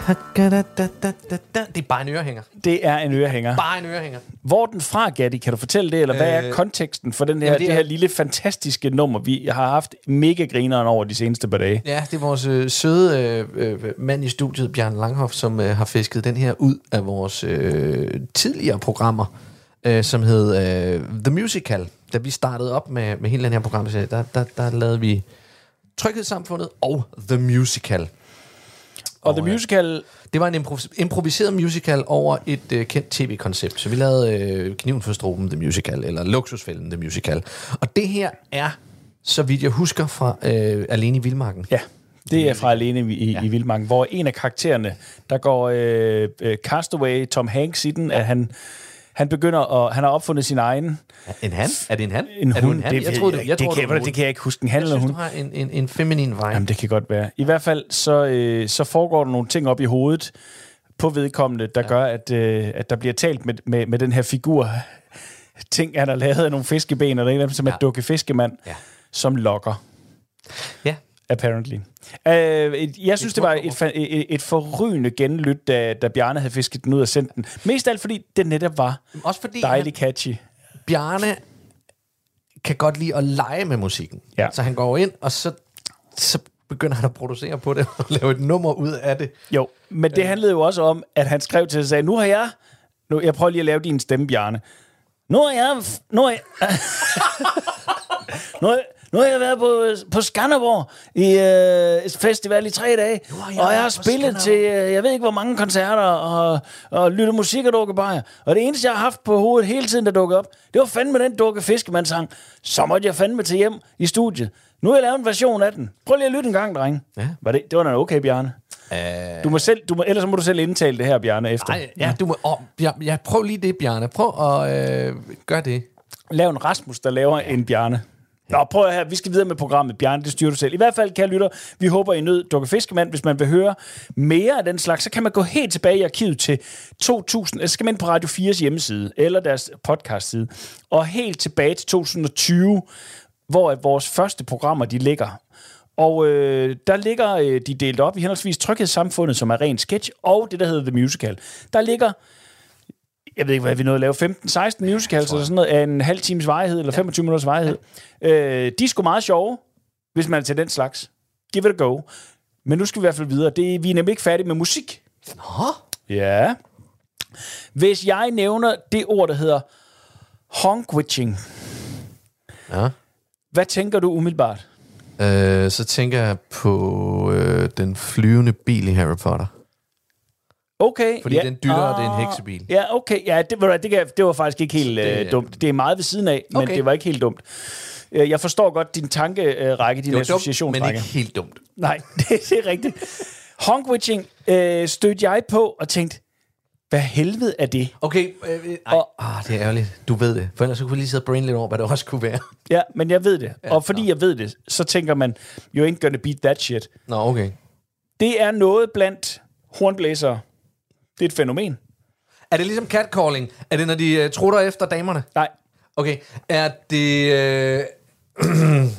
Det er bare en ørehænger. Det er en ørehænger. Bare en ørehænger. Hvor er den fra, Gatti? Kan du fortælle det, eller hvad er Øh, konteksten for den her, jamen, det, det det er- her lille fantastiske nummer, vi har haft mega grineren over de seneste par dage? Ja, det er vores øh, søde øh, øh, mand i studiet, Bjørn Langhoff, som øh, har fisket den her ud af vores øh, tidligere programmer, øh, som hed øh, The Musical. Da vi startede op med, med hele den her program, der, der, der lavede vi Tryghedssamfundet og The Musical. Og The Musical, Det var en improv- improviseret musical over et øh, kendt tv-koncept. Så vi lavede øh, Kniven for Struben, The Musical, eller Luksusfælden, The Musical. Og det her er, så vidt jeg husker, fra øh, Alene i Vildmarken. ja, det er fra Alene i, i, Ja. i Vildmarken, hvor en af karaktererne, der går øh, øh, Castaway, Tom Hanks i den, at han, han begynder at, han har opfundet sin egen En han? Er det en han? en er du hund. en han? Det, jeg ved troede, jeg det, jeg, det, troede, kan, var det kan jeg ikke huske, en han Jeg eller synes, hun. du har en, en, en feminin vibe. Jamen, det kan godt være. I hvert fald, så, øh, så foregår der nogle ting op i hovedet på vedkommende, der ja. gør, at, øh, at der bliver talt med, med, med den her figur. Ting, han har lavet af nogle fiskeben, og der er en af dem, som er Ja. dukke fiskemand, Ja. som lokker, Ja. Apparently. Uh, et, jeg synes, det var et, et, et forrygende genlyt, da, da Bjarne havde fisket den ud og sendt den. Mest af alt, fordi det netop var Også fordi catchy. han, Bjarne kan godt lide at lege med musikken. Ja. Så han går ind, og så, så begynder han at producere på det, og lave et nummer ud af det. Jo, men det handlede jo også om, at han skrev til sig og sagde, nu har jeg... Nu, jeg prøver lige at lave din stemme, Bjarne. Nu har jeg... Nu har jeg, nu har, nu har jeg været på, på Skanderborg i øh, festival i tre dage, har jeg og jeg har spillet til, øh, jeg ved ikke hvor mange koncerter, og, og lyttet musik og drukket bajer. Og det eneste, jeg har haft på hovedet hele tiden, der dukkede op, det var fandme den dukke fiskemandssang. Så måtte jeg fandme til hjem i studiet. Nu har jeg lavet en version af den. Prøv lige at lytte en gang, dreng. Ja. Var det, det var da okay, Bjarne. Uh, Du må selv, du må, ellers må du selv indtale det her, Bjarne, efter. Ej, ja, du må... Oh, ja, ja, prøv lige det, Bjarne. Prøv at øh, gøre det. Lav en Rasmus, der laver en Bjarne. Nå, prøv her. Vi skal videre med programmet. Bjarne, det styrer du selv. I hvert fald, kære lytter, vi håber I nød Dukke Fiskemand. Hvis man vil høre mere af den slags, så kan man gå helt tilbage i arkivet til 2000. Så skal man ind på Radio 4's hjemmeside, eller deres podcastside, og helt tilbage til 2020, hvor at vores første programmer, de ligger. Og øh, der ligger øh, de delt op i henholdsvis Tryghedssamfundet, som er ren sketch, og det, der hedder The Musical. Der ligger jeg ved ikke, hvad vi nåede at lave, 15-16 musicals eller sådan noget, af en halv times varighed, eller 25 minutters varighed. Øh, de er sgu meget sjove, hvis man er til den slags. Give it a go. Men nu skal vi i hvert fald videre. Det, vi er nemlig ikke færdige med musik. Nå? Ja. Hvis jeg nævner det ord, der hedder honkwitching, Ja. hvad tænker du umiddelbart? Øh, så tænker jeg på øh, den flyvende bil i Harry Potter. Okay. Fordi den dytter, og det er en Ah, heksebil. Ja, okay. Ja, det, det, jeg- det var faktisk ikke helt Det- øh, dumt. Det er meget ved siden af, men Okay. det var ikke helt dumt. Øh, Jeg forstår godt din tankerække, din Det var dumt, men associationsrække. ikke helt dumt. Nej, det, det er rigtigt. Honkwitching øh, stødte jeg på og tænkte, hvad helvede er det? Okay, øh, øh, Og- ah, det er ærgerligt. Du ved det. For ellers så kunne vi lige sidde og brain lidt over, hvad det også kunne være. Ja, men jeg ved det. Ja, og fordi jeg ved det, så tænker man, you ain't gonna beat that shit. Nå, okay. Det er noget blandt hornblæsere. Det er et fænomen. Er det ligesom catcalling? Er det, når de uh, trutter efter damerne? Nej, Okay. Er det... Øh...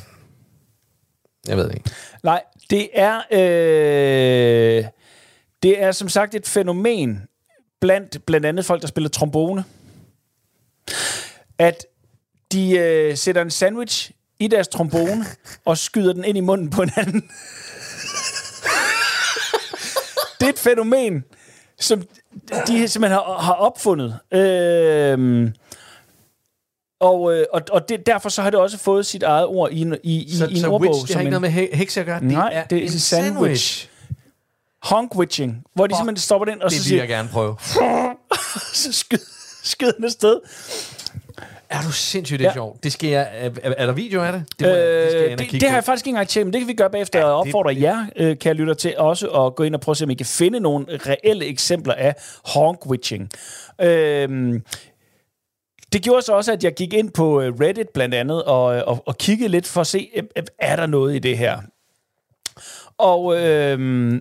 jeg ved ikke. nej, det er, øh, det er som sagt et fænomen blandt blandt andet folk, der spiller trombone. At de øh, sætter en sandwich i deres trombone og skyder den ind i munden på hinanden. det er et fænomen, som de simpelthen har, har opfundet. Øhm, og øh, og, og det, derfor så har det også fået sit eget ord i en, i, i, Så, i en så ordbog. witch, det har ikke noget med he- hekse at gøre? Nej, det er en sandwich. Honkwitching, hvor de Åh, simpelthen stopper den, og så Det vil siger, jeg gerne prøve. så skyd, skyd den afsted. Er du sindssygt, det er Ja. sjovt. Det skal jeg, er, er, er der video af det? Det, må jeg- det skal jeg Øh, det, det har jeg faktisk ikke engang tjekket, men det kan vi gøre bagefter. Ja, og det- opfordrer jer, øh, kære lytter, til også at gå ind og prøve at se, om I kan finde nogle reelle eksempler af honkwitching. Øhm, det gjorde så også, at jeg gik ind på øh, Reddit blandt andet, og, og, og kiggede lidt for at se, øh, øh, er der noget i det her? Og, øhm,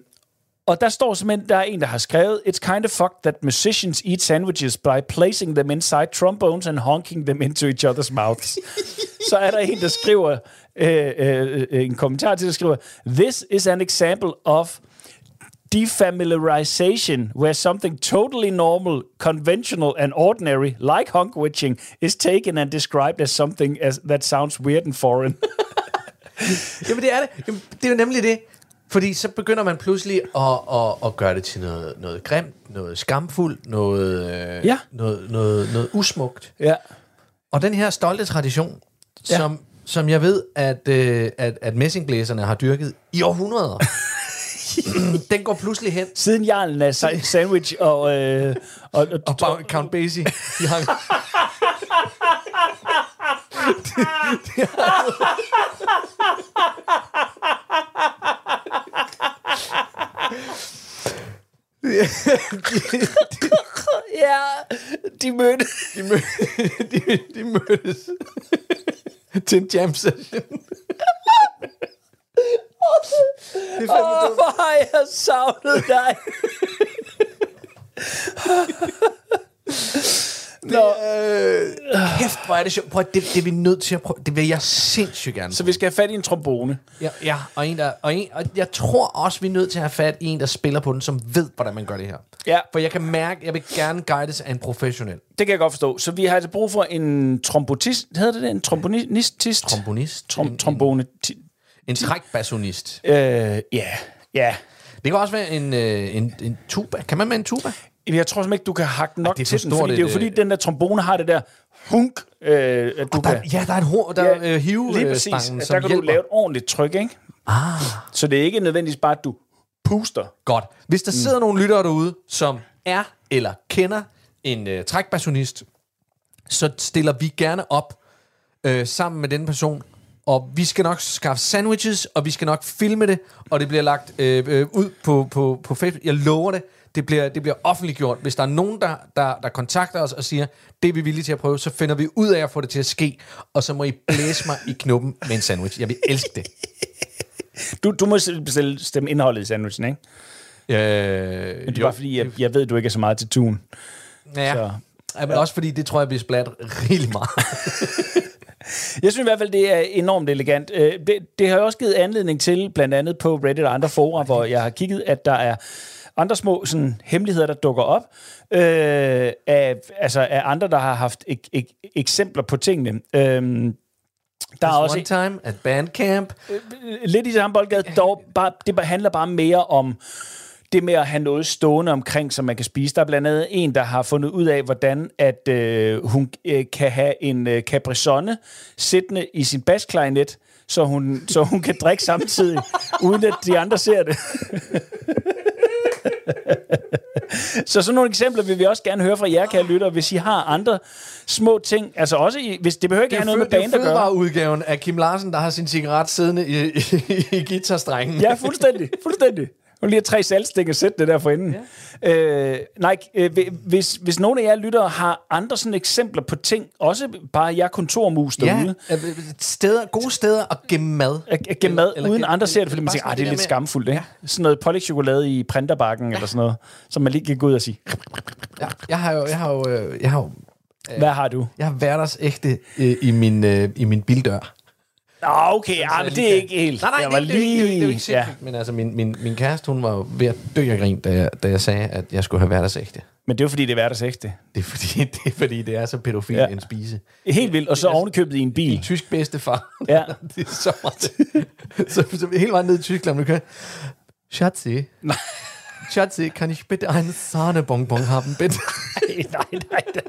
og der står simpelthen, der er en, der har skrevet, It's kind of fucked that musicians eat sandwiches by placing them inside trombones and honking them into each other's mouths. Så er der en, der skriver, øh, øh, en kommentar til, der skriver, This is an example of defamiliarization, where something totally normal, conventional, and ordinary, like honkwitching, is taken and described as something as, that sounds weird and foreign. Jamen, det er det. Jamen, det er jo nemlig det. Fordi så begynder man pludselig at, at, at gøre det til noget, noget grimt, noget skamfuldt, noget, øh, Ja. noget, noget, noget usmukt. ja. Og den her stolte tradition, Ja. som, som jeg ved, at, øh, at, at messingblæserne har dyrket i århundreder, den går pludselig hen. Siden jarlen af sa- sandwich og... Øh, og, og, Og bare Count Basie, de har... ja, de mødte... De, mød, de, de mødtes til en jam session. det er Åh, dumt. hvor har jeg savnet dig. Nå, Kæft, hvor er det sjovt. Prøv, det, det er vi nødt til at prøve. Det vil jeg sindssygt gerne. så vi skal have fat i en trombone. Ja, ja og, en, der, og, en, og jeg tror også, vi er nødt til at have fat i en, der spiller på den, som ved, hvordan man gør det her. Ja. For jeg kan mærke, jeg vil gerne guides af en professionel. Det kan jeg godt forstå. Så vi har altså brug for en trombotist. Hedder det det? En trombonist? Trombonist. Trom, En- trombone. En trækbassonist. Øh, ja. Ja. Det kan også være en, øh, en, en tuba. Kan man med en tuba? Jeg tror simpelthen ikke, du kan hakke nok det er for til den, stort fordi det er jo fordi, øh, den der trombone har det der hunk, øh, at du Der, kan... ja, der er en hår, der er øh, hive lige øh, præcis. stangen, der kan hjælper. du lave et ordentligt tryk, ikke? Ah. Så det er ikke nødvendigvis bare, at du puster. Godt. Hvis der sidder nogle lyttere derude, som er eller kender en øh, trækbassonist, så stiller vi gerne op øh, sammen med den person, og vi skal nok skaffe sandwiches, og vi skal nok filme det, og det bliver lagt øh, øh, ud på, på, på Facebook. Jeg lover det. Det bliver, det bliver offentliggjort. Hvis der er nogen, der, der, der kontakter os og siger, det er vi villige til at prøve, så finder vi ud af at få det til at ske, og så må I blæse mig i knuppen med en sandwich. Jeg vil elske det. Du, du må bestille, stemme indholdet i sandwichen, ikke? Øh, Men det er bare fordi, jeg, jeg ved, du ikke er så meget til tun. Ja. Så. Ja, men også fordi, det tror jeg bliver splat rigtig meget. Jeg synes i hvert fald, det er enormt elegant. Øh, Det, det har jo også givet anledning til, blandt andet på Reddit og andre fora, hvor jeg har kigget, at der er andre små sådan, hemmeligheder, der dukker op, øh, af, altså af andre, der har haft ek, ek, eksempler på tingene. Øh, der er også One time at bandcamp. lidt i samme boldgade, dog bare, det bare handler bare mere om det med at have noget stående omkring, som man kan spise. Der er blandt andet en, der har fundet ud af, hvordan at øh, hun øh, kan have en øh, Capri-Sonne siddende i sin basklarinet, så hun, så hun kan drikke samtidig, uden at de andre ser det. Så sådan nogle eksempler vil vi også gerne høre fra jer, kære lytter, hvis I har andre små ting. Altså også, i, hvis det behøver ikke have noget med band at gøre. udgaven af Kim Larsen, der har sin cigaret siddende i, i, i guitarstrengen. Ja, fuldstændig. Fuldstændig. Hun lige tre salgstik og sætte det der for enden. Ja. Øh, nej, øh, hvis, hvis nogen af jer lyttere har andre sådan eksempler på ting, også bare jer kontormus derude, ja. øh, Steder, gode steder at gemme mad. at, at gemme mad, Eller uden gem- andre ser det, fordi man tænker, sådan ah, det er lidt skamfuldt, ikke? Ja. Sådan noget pålægtschokolade i printerbakken ja. eller sådan noget, som man lige kan gå ud og sige, Ja, jeg har jo, jeg har jo, øh, jeg har jo hvad har du? jeg har hverdags ægte øh, i min, øh, i min bildør. Nå, okay, ja, men jeg det er lige ikke helt. Nej, nej, jeg var det, det, ikke- det, det er jo ikke lige... Ja. men altså min, min, min kæreste, hun var ved at dø af grin, da jeg, da jeg sagde, at jeg skulle have hverdagsægte. Men det er jo fordi, det er hverdagsægte. Det er fordi, det er, fordi, det er så pædofil Ja. en spise. Helt vildt, og så ovenikøbet i en bil. Tysk bedstefar. Ja. det er så meget. så, så hele vejen ned i Tyskland, du kan... Schatzi. Schatzi, kan ich bitte einen Sahnebonbon haben, bitte? nej, nej, nej.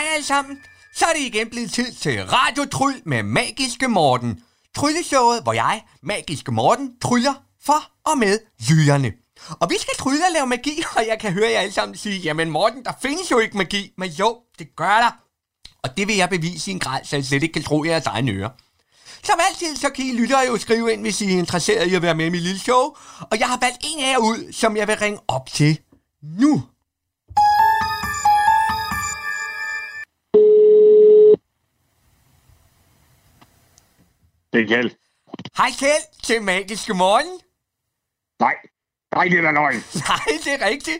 Hej alle sammen. Så er det igen blevet tid til Radio Tryl med Magiske Morten. Trylleshowet, hvor jeg, Magiske Morten, tryller for og med jyderne. Og vi skal trylle og lave magi, og jeg kan høre jer alle sammen sige, jamen Morten, der findes jo ikke magi. Men jo, det gør der. Og det vil jeg bevise i en grad, så jeg slet ikke kan tro jeres egne ører. Som altid, så kan I lyttere jo skrive ind, hvis I er interesseret i at være med i mit lille show. Og jeg har valgt en af jer ud, som jeg vil ringe op til nu. Det er Kjeld. Hej Kjeld til Magiske Morgen. Nej. Nej, det er da løgn. Nej, det er rigtigt.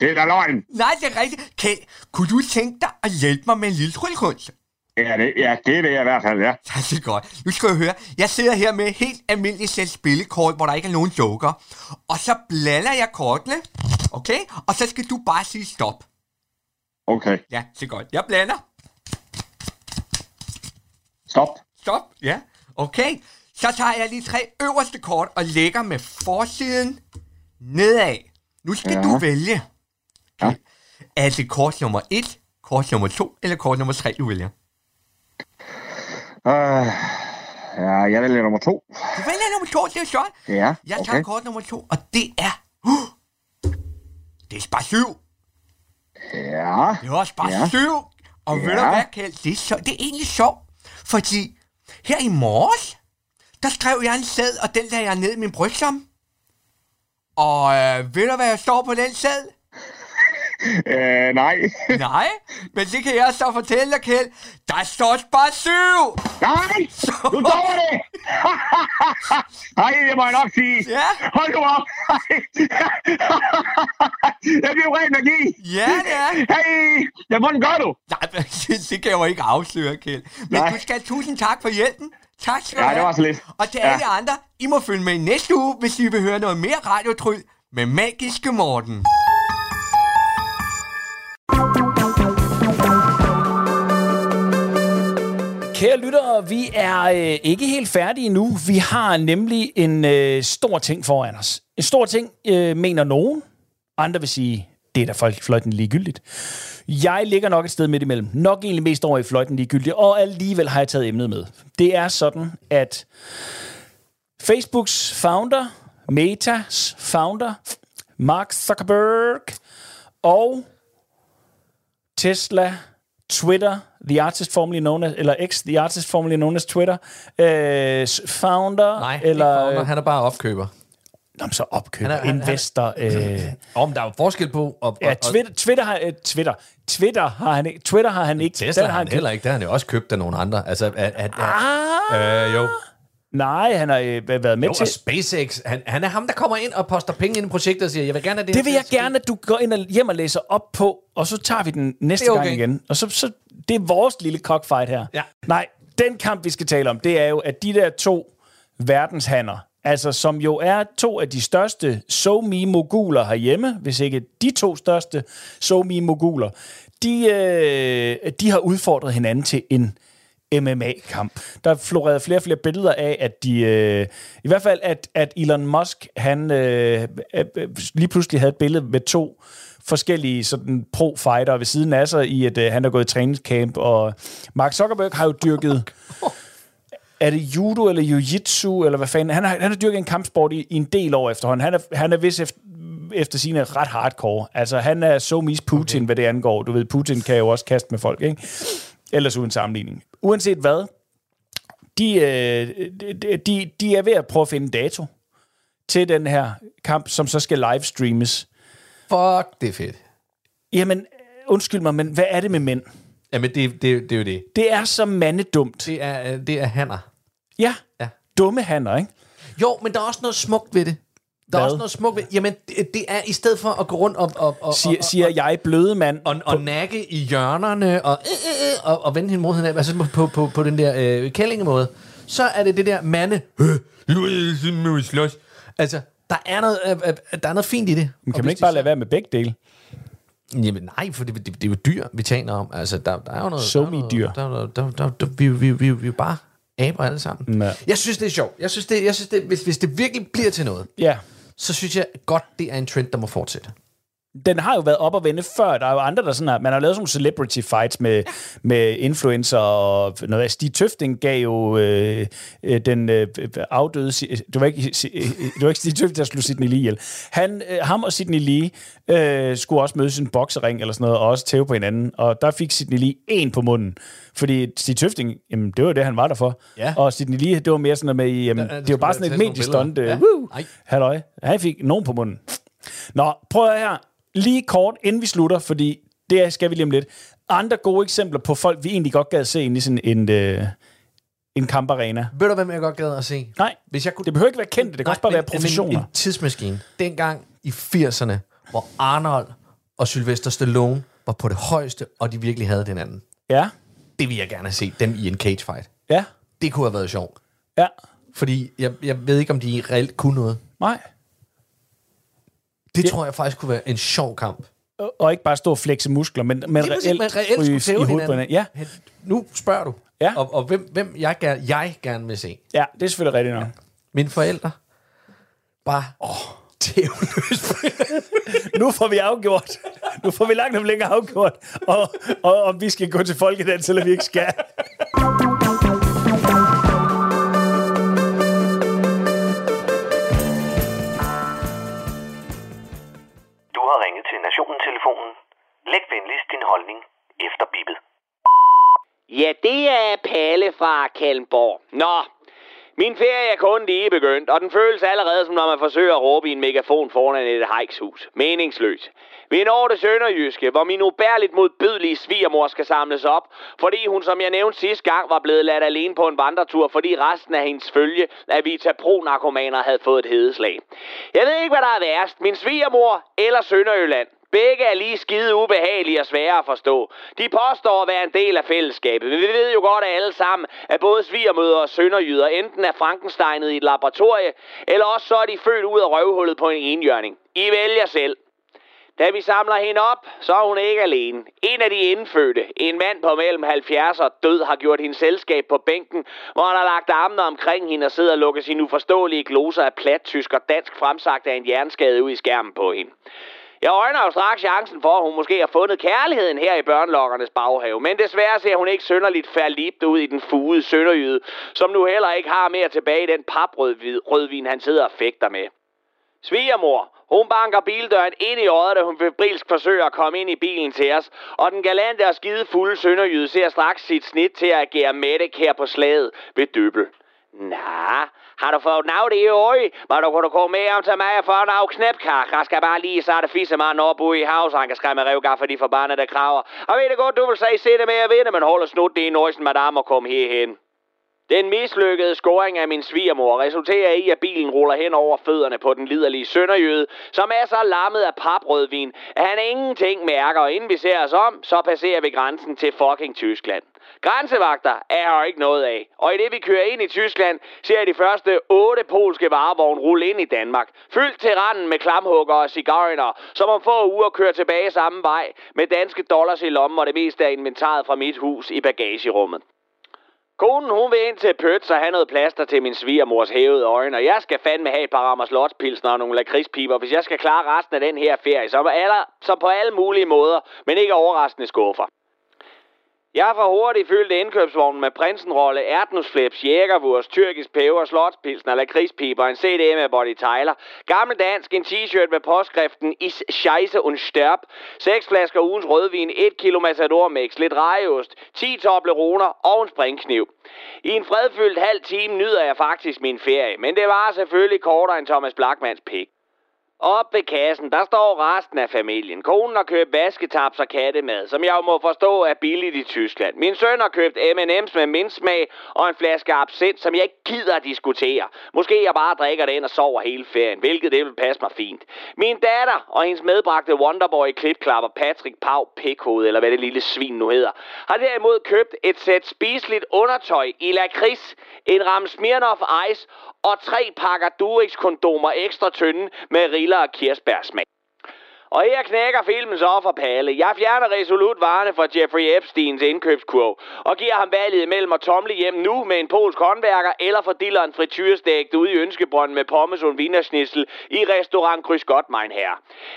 Det er da løgn. Nej, det er rigtigt. Kjeld, kunne du tænke dig at hjælpe mig med en lille tryllekunst? Ja, det, ja, det er det i hvert fald, ja. Ja, det er godt. Nu skal jeg høre. Jeg sidder her med helt almindeligt sæt spillekort, hvor der ikke er nogen joker. Og så blander jeg kortene. Okay? Og så skal du bare sige stop. Okay. Ja, det er godt. Jeg blander. Stop. Stop. Ja. Okay. Så tager jeg lige tre øverste kort og lægger med forsiden nedad. Nu skal Ja. du vælge. Ja. Er det kort nummer 1, kort nummer 2 eller kort nummer 3, du vælger? Uh, ja, jeg vælger nummer to. Du vælger nummer 2, det er godt. Ja, Jeg tager okay. kort nummer 2, og det er... Uh, det er spar 7. Ja. Det var spar Ja. 7. Og ved du Ja. hvad, Kjeld? Det er, så, det er egentlig sjovt, fordi her i morges, der skrev jeg en sæd, og den lagde jeg ned i min brystlomme. Og øh, ved du, hvad jeg står på den sæd? Øh, nej. Nej, men det kan jeg så fortælle dig, Kjeld. Der står bare syv. Nej! Du dår det! Nej, det må jeg nok sige. Ja. Hold nu op. det blev ren magi. Ja, det er. Hey, ja, hvordan gør du? Nej, det, det kan jeg jo ikke afsløre, Kjeld. Men Nej. du skal have tusind tak for hjælpen. Tak skal du Ja, have. det var så lidt. Og til Ja. alle andre, I må følge med i næste uge, hvis I vil høre noget mere radiotryl med Magiske Morten. Kære lyttere, vi er øh, ikke helt færdige nu. Vi har nemlig en øh, stor ting foran os. En stor ting, øh, mener nogen. Andre vil sige, det er da folk fløjten ligegyldigt. Jeg ligger nok et sted midt imellem. Nok egentlig mest over i fløjten ligegyldigt, og alligevel har jeg taget emnet med. Det er sådan, at Facebooks founder, Metas founder, Mark Zuckerberg og Tesla, Twitter, the artist formerly known as, eller X, the artist formerly known as Twitter, øh, founder, Nej, eller, ikke, han er bare opkøber. Nå, så opkøber, Han er- han- investor, øh, Om der er jo forskel på... Og, ja, Twitter, Twitter har, øh, Twitter, Twitter har han ikke, Twitter har han ikke, Tesla den har han heller ikke. Der har han jo også købt af nogle andre. Altså, at, at, at, Ah, øh, jo. nej, han har øh, været med Jo, til, og SpaceX, han, han er ham, der kommer ind og poster penge ind i projektet og siger, jeg vil gerne have det det vil jeg at ske." gerne, at du går ind og hjem og læser op på, og så tager vi den næste er gang okay. igen. Og så, så, det er vores lille cockfight her. Ja. Nej, den kamp, vi skal tale om, det er jo, at de der to verdenshander, altså som jo er to af de største SoMe-moguler herhjemme, hvis ikke de to største SoMe-moguler, de, øh, de har udfordret hinanden til en MMA-kamp. Der florerede flere og flere billeder af, at de, øh, i hvert fald, at, at Elon Musk, han øh, øh, lige pludselig havde et billede med to forskellige sådan pro-fighter ved siden af sig i, at øh, han er gået i træningscamp, og Mark Zuckerberg har jo dyrket er det judo eller jiu-jitsu, eller hvad fanden? Han har, han har dyrket en kampsport i, i en del år efterhånden. Han er, han er vist efter, efter sine ret hardcore. Altså, han er så mis Putin, okay. hvad det angår. Du ved, Putin kan jo også kaste med folk, ikke? Ellers uden sammenligning. Uanset hvad, de, øh, de, de, er ved at prøve at finde dato til den her kamp, som så skal livestreames. Fuck, det er fedt. Jamen, undskyld mig, men hvad er det med mænd? Jamen, det, det, det er jo det. Det er så mandedumt. Det er, øh, det er hanner. Ja, Ja. dumme hanner, ikke? Jo, men der er også noget smukt ved det. Der er også noget smukt ved Jamen, det, det er i stedet for at gå rundt og, og, og, Siger, og, siger jeg, bløde mand. og, og nakke i hjørnerne og, øh, øh, og, og vende hende mod hinanden, altså på, på, på den der øh, kællingemåde, så er det det der mande, øh, nu slås. Altså, der er noget, øh, øh, der er noget fint i det. Men kan man ikke bare de lade være med begge dele? Jamen nej, for det, det, det er jo dyr, vi taler om. Altså, der, der er jo noget... So der er. Der, der, der, der, der, vi, vi, vi, vi er jo bare aber alle sammen. Ja. Jeg synes, det er sjovt. Jeg synes, det, jeg synes det, hvis, hvis det virkelig bliver til noget, Ja så synes jeg godt, det er en trend, der må fortsætte. Den har jo været op og vende før. Der er jo andre, der sådan har... Man har lavet sådan nogle celebrity fights med, med influencer og noget. Stig Tøfting gav jo øh, øh, den øh, afdøde... Si- Det var ikke, øh, det var ikke Stig Tøfting, der slog Sidney Lee ihjel. Han, øh, ham og Sidney Lee øh, skulle også mødes i en boksering eller sådan noget, og også tæve på hinanden. Og der fik Sidney Lee en på munden. Fordi Stig Tøfting, jamen, det var det, han var der for. Ja. Og Sidney Lee, det var mere sådan noget med, jamen, Ja, ja, det var bare sådan et mediestunt. Øh, Ja. woo! Halløj. Han fik nogen på munden. Nå, prøv her. Lige kort, inden vi slutter, fordi det skal vi lige om lidt. Andre gode eksempler på folk, vi egentlig godt gad se ind i sådan en, øh, en kamparena. Ved du, hvem jeg godt gad at se? Nej, Hvis jeg kunne... det behøver ikke være kendte, det kan også bare men- være professioner. Men en tidsmaskine. Dengang i 80'erne, hvor Arnold og Sylvester Stallone var på det højeste, og de virkelig havde den anden. Ja, Det vil jeg gerne set, dem i en cage fight. ja, Det kunne have været sjovt. ja. Fordi jeg, jeg ved ikke, om de reelt kunne noget. Nej. Det Ja. tror jeg faktisk kunne være en sjov kamp. Og- Og ikke bare stå og flexe muskler, men, men reelt, man reelt skulle tæve hinanden. hinanden. Ja, Nu spørger du. Ja. Og, og hvem, hvem jeg, gerne, jeg gerne vil se. ja, det er selvfølgelig rigtigt nok. Mine forældre. Bare oh, tævløs. Nu får vi afgjort. Nu får vi langt om længere afgjort, og, og om vi skal gå til folkedans, eller vi ikke skal. Til Nationen-telefonen. Læg venligst din holdning efter bippet. Ja, det er Palle fra Kalmborg. Nå, min ferie er kun lige begyndt, og den føles allerede som når man forsøger at råbe i en megafon foran et hejkshus. Meningsløst. Vi når det Sønderjyske, hvor min ubærligt modbydelige svigermor skal samles op, fordi hun, som jeg nævnte sidste gang, var blevet ladt alene på en vandretur, fordi resten af hendes følge af Vita Pro-narkomaner havde fået et hedeslag. Jeg ved ikke, hvad der er værst, min svigermor eller Sønderjylland. Begge er lige skide ubehagelige og svære at forstå. De påstår at være en del af fællesskabet, men vi ved jo godt at alle sammen, at både svigermøder og sønderjyder enten er Frankensteinet i et laboratorie, eller også så er de født ud af røvhullet på en enhjørning. I vælger selv. Da vi samler hende op, så er hun ikke alene. En af de indfødte, en mand på mellem 70 og død, har gjort hendes selskab på bænken, hvor han har lagt armene omkring hende og sidder og lukker sine uforståelige gloser af plat tysk og dansk fremsagt af en hjerneskade ud i skærmen på hende. Jeg øjner jo straks chancen for, at hun måske har fundet kærligheden her i børnelokkernes baghave, men desværre ser hun ikke synderligt færdigt ud i den fugede sønderjyde, som nu heller ikke har mere tilbage i den paprødvin, han sidder og fægter med. Svigermor, hun banker bildøren ind i øjet, da hun febrilsk forsøger at komme ind i bilen til os, og den galante og skide fulde sønderjyde ser straks sit snit til at agere Mette her på slaget ved Døbel. Nå, har du fået nav i øje? Men du kunne komme med om til mig for en af knæpkak. Jeg skal bare lige starte fisse mig op ude i hav, så han kan skræmme revgaf for de forbandede kraver. Og ved det godt, du vil sige, se det med at vinde, men hold snut det i nøjsen, madame, og kom herhen. Den mislykkede scoring af min svigermor resulterer i, at bilen ruller hen over fødderne på den liderlige sønderjøde, som er så lammet af paprødvin, at han ingenting mærker, og inden vi ser os om, så passerer vi grænsen til fucking Tyskland. Grænsevagter er her ikke noget af, og i det vi kører ind i Tyskland, ser jeg de første otte polske varevogne rulle ind i Danmark, fyldt til randen med klamhugger og cigariner, som om få uger kører tilbage samme vej, med danske dollars i lommen og det meste af inventaret fra mit hus i bagagerummet. Konen, hun vil ind til Pøts og have noget plaster til min svigermors hævede øjne, og jeg skal fandme have et par rammer slotspilsner og nogle lakridspiber, hvis jeg skal klare resten af den her ferie, som, aller, alle, på alle mulige måder, men ikke overraskende skuffer. Jeg får hurtigt fyldt indkøbsvognen med prinsenrolle, ærtnusflips, jægervurst, tyrkisk peber, slotspilsner, lakridspiber, en CD med Body Tyler, gammel dansk, en t-shirt med påskriften Is Scheisse und Sterb, seks flasker ugens rødvin, et kilo Matador Mix, lidt rejeost, 10 tobleroner og en springkniv. I en fredfyldt halv time nyder jeg faktisk min ferie, men det var selvfølgelig kortere end Thomas Blackmans pik. Op ved kassen, der står resten af familien. Konen har købt vasketaps og kattemad, som jeg jo må forstå er billigt i Tyskland. Min søn har købt M&M's med mindsmag og en flaske absint, som jeg ikke gider at diskutere. Måske jeg bare drikker den og sover hele ferien, hvilket det vil passe mig fint. Min datter og hendes medbragte Wonderboy klipklapper Patrick Pau Pikhoved, eller hvad det lille svin nu hedder, har derimod købt et sæt spiseligt undertøj i lakrids, en ram Smirnoff Ice og tre pakker Durex-kondomer ekstra tynde med riller og kirsebærsmag. Og her knækker filmen så for Palle. Jeg fjerner resolut varerne fra Jeffrey Epsteins indkøbskurv og giver ham valget mellem at tomle hjem nu med en polsk håndværker eller for dilleren frityrestegt ude i Ønskebrønden med pommes og vinerschnitzel i restaurant Kryds Godmein her.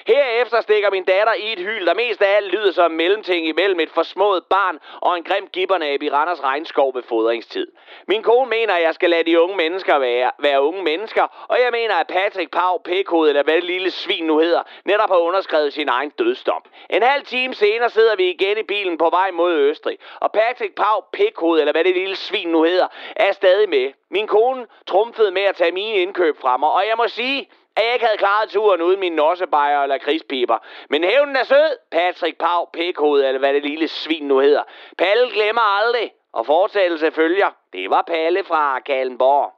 Herefter stikker min datter i et hyl, der mest af alt lyder som mellemting imellem et forsmået barn og en grim gibbernab i Randers regnskov ved fodringstid. Min kone mener, at jeg skal lade de unge mennesker være, være unge mennesker, og jeg mener, at Patrick Pau Pikhoved, eller hvad det lille svin nu hedder, netop har underskrevet sin egen dødsdom. En halv time senere sidder vi igen i bilen på vej mod Østrig, og Patrick Pau Pikhoved, eller hvad det lille svin nu hedder, er stadig med. Min kone trumfede med at tage mine indkøb fra mig, og jeg må sige, at jeg ikke havde klaret turen uden min nossebejer eller krispiber. Men hævnen er sød, Patrick Pau Pikhoved, eller hvad det lille svin nu hedder. Palle glemmer aldrig, og fortsættelse følger. Det var Palle fra Kallenborg.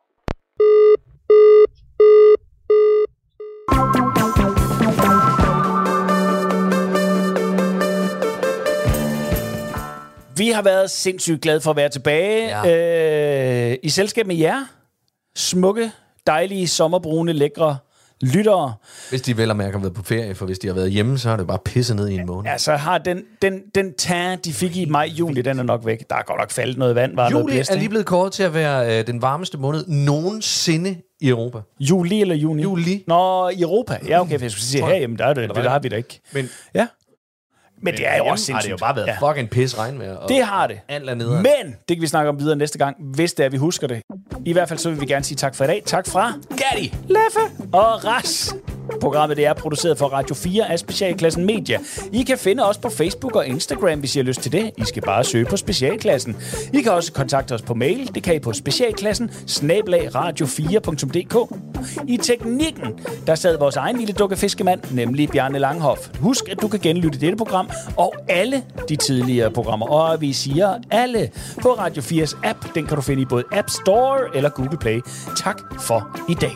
Vi har været sindssygt glade for at være tilbage ja. øh, i selskab med jer. Smukke, dejlige, sommerbrune, lækre lyttere. Hvis de vel og mærke har været på ferie, for hvis de har været hjemme, så har det bare pisset ned i en måned. Altså har den, den, den tag, de fik i maj, juli, den er nok væk. Der er godt nok faldet noget vand. Var noget Juli blæst, er lige blevet kåret til at være øh, den varmeste måned nogensinde i Europa. Juli eller juni? Juli. Nå, i Europa. Ja, okay, for jeg skulle sige herhjemme, der, er det, der har vi det ikke. Men, Ja. Men det er jo også har det sindssygt. jo bare været Ja. fucking pis regnvejr. Og, Det har det. Alt er nede. Men det kan vi snakke om videre næste gang, hvis det er, vi husker det. I hvert fald så vil vi gerne sige tak for i dag. Tak fra Gatti! Leffe og Ras. Programmet det er produceret for Radio 4 af Specialklassen Media. I kan finde os på Facebook og Instagram, hvis I har lyst til det. I skal bare søge på Specialklassen. I kan også kontakte os på mail. Det kan I på specialklassen radio4.dk. I teknikken, der sad vores egen lille dukkefiskemand, nemlig Bjarne Langhoff. Husk, at du kan genlytte dette program og alle de tidligere programmer. Og vi siger alle på Radio 4's app. Den kan du finde i både App Store eller Google Play. Tak for i dag.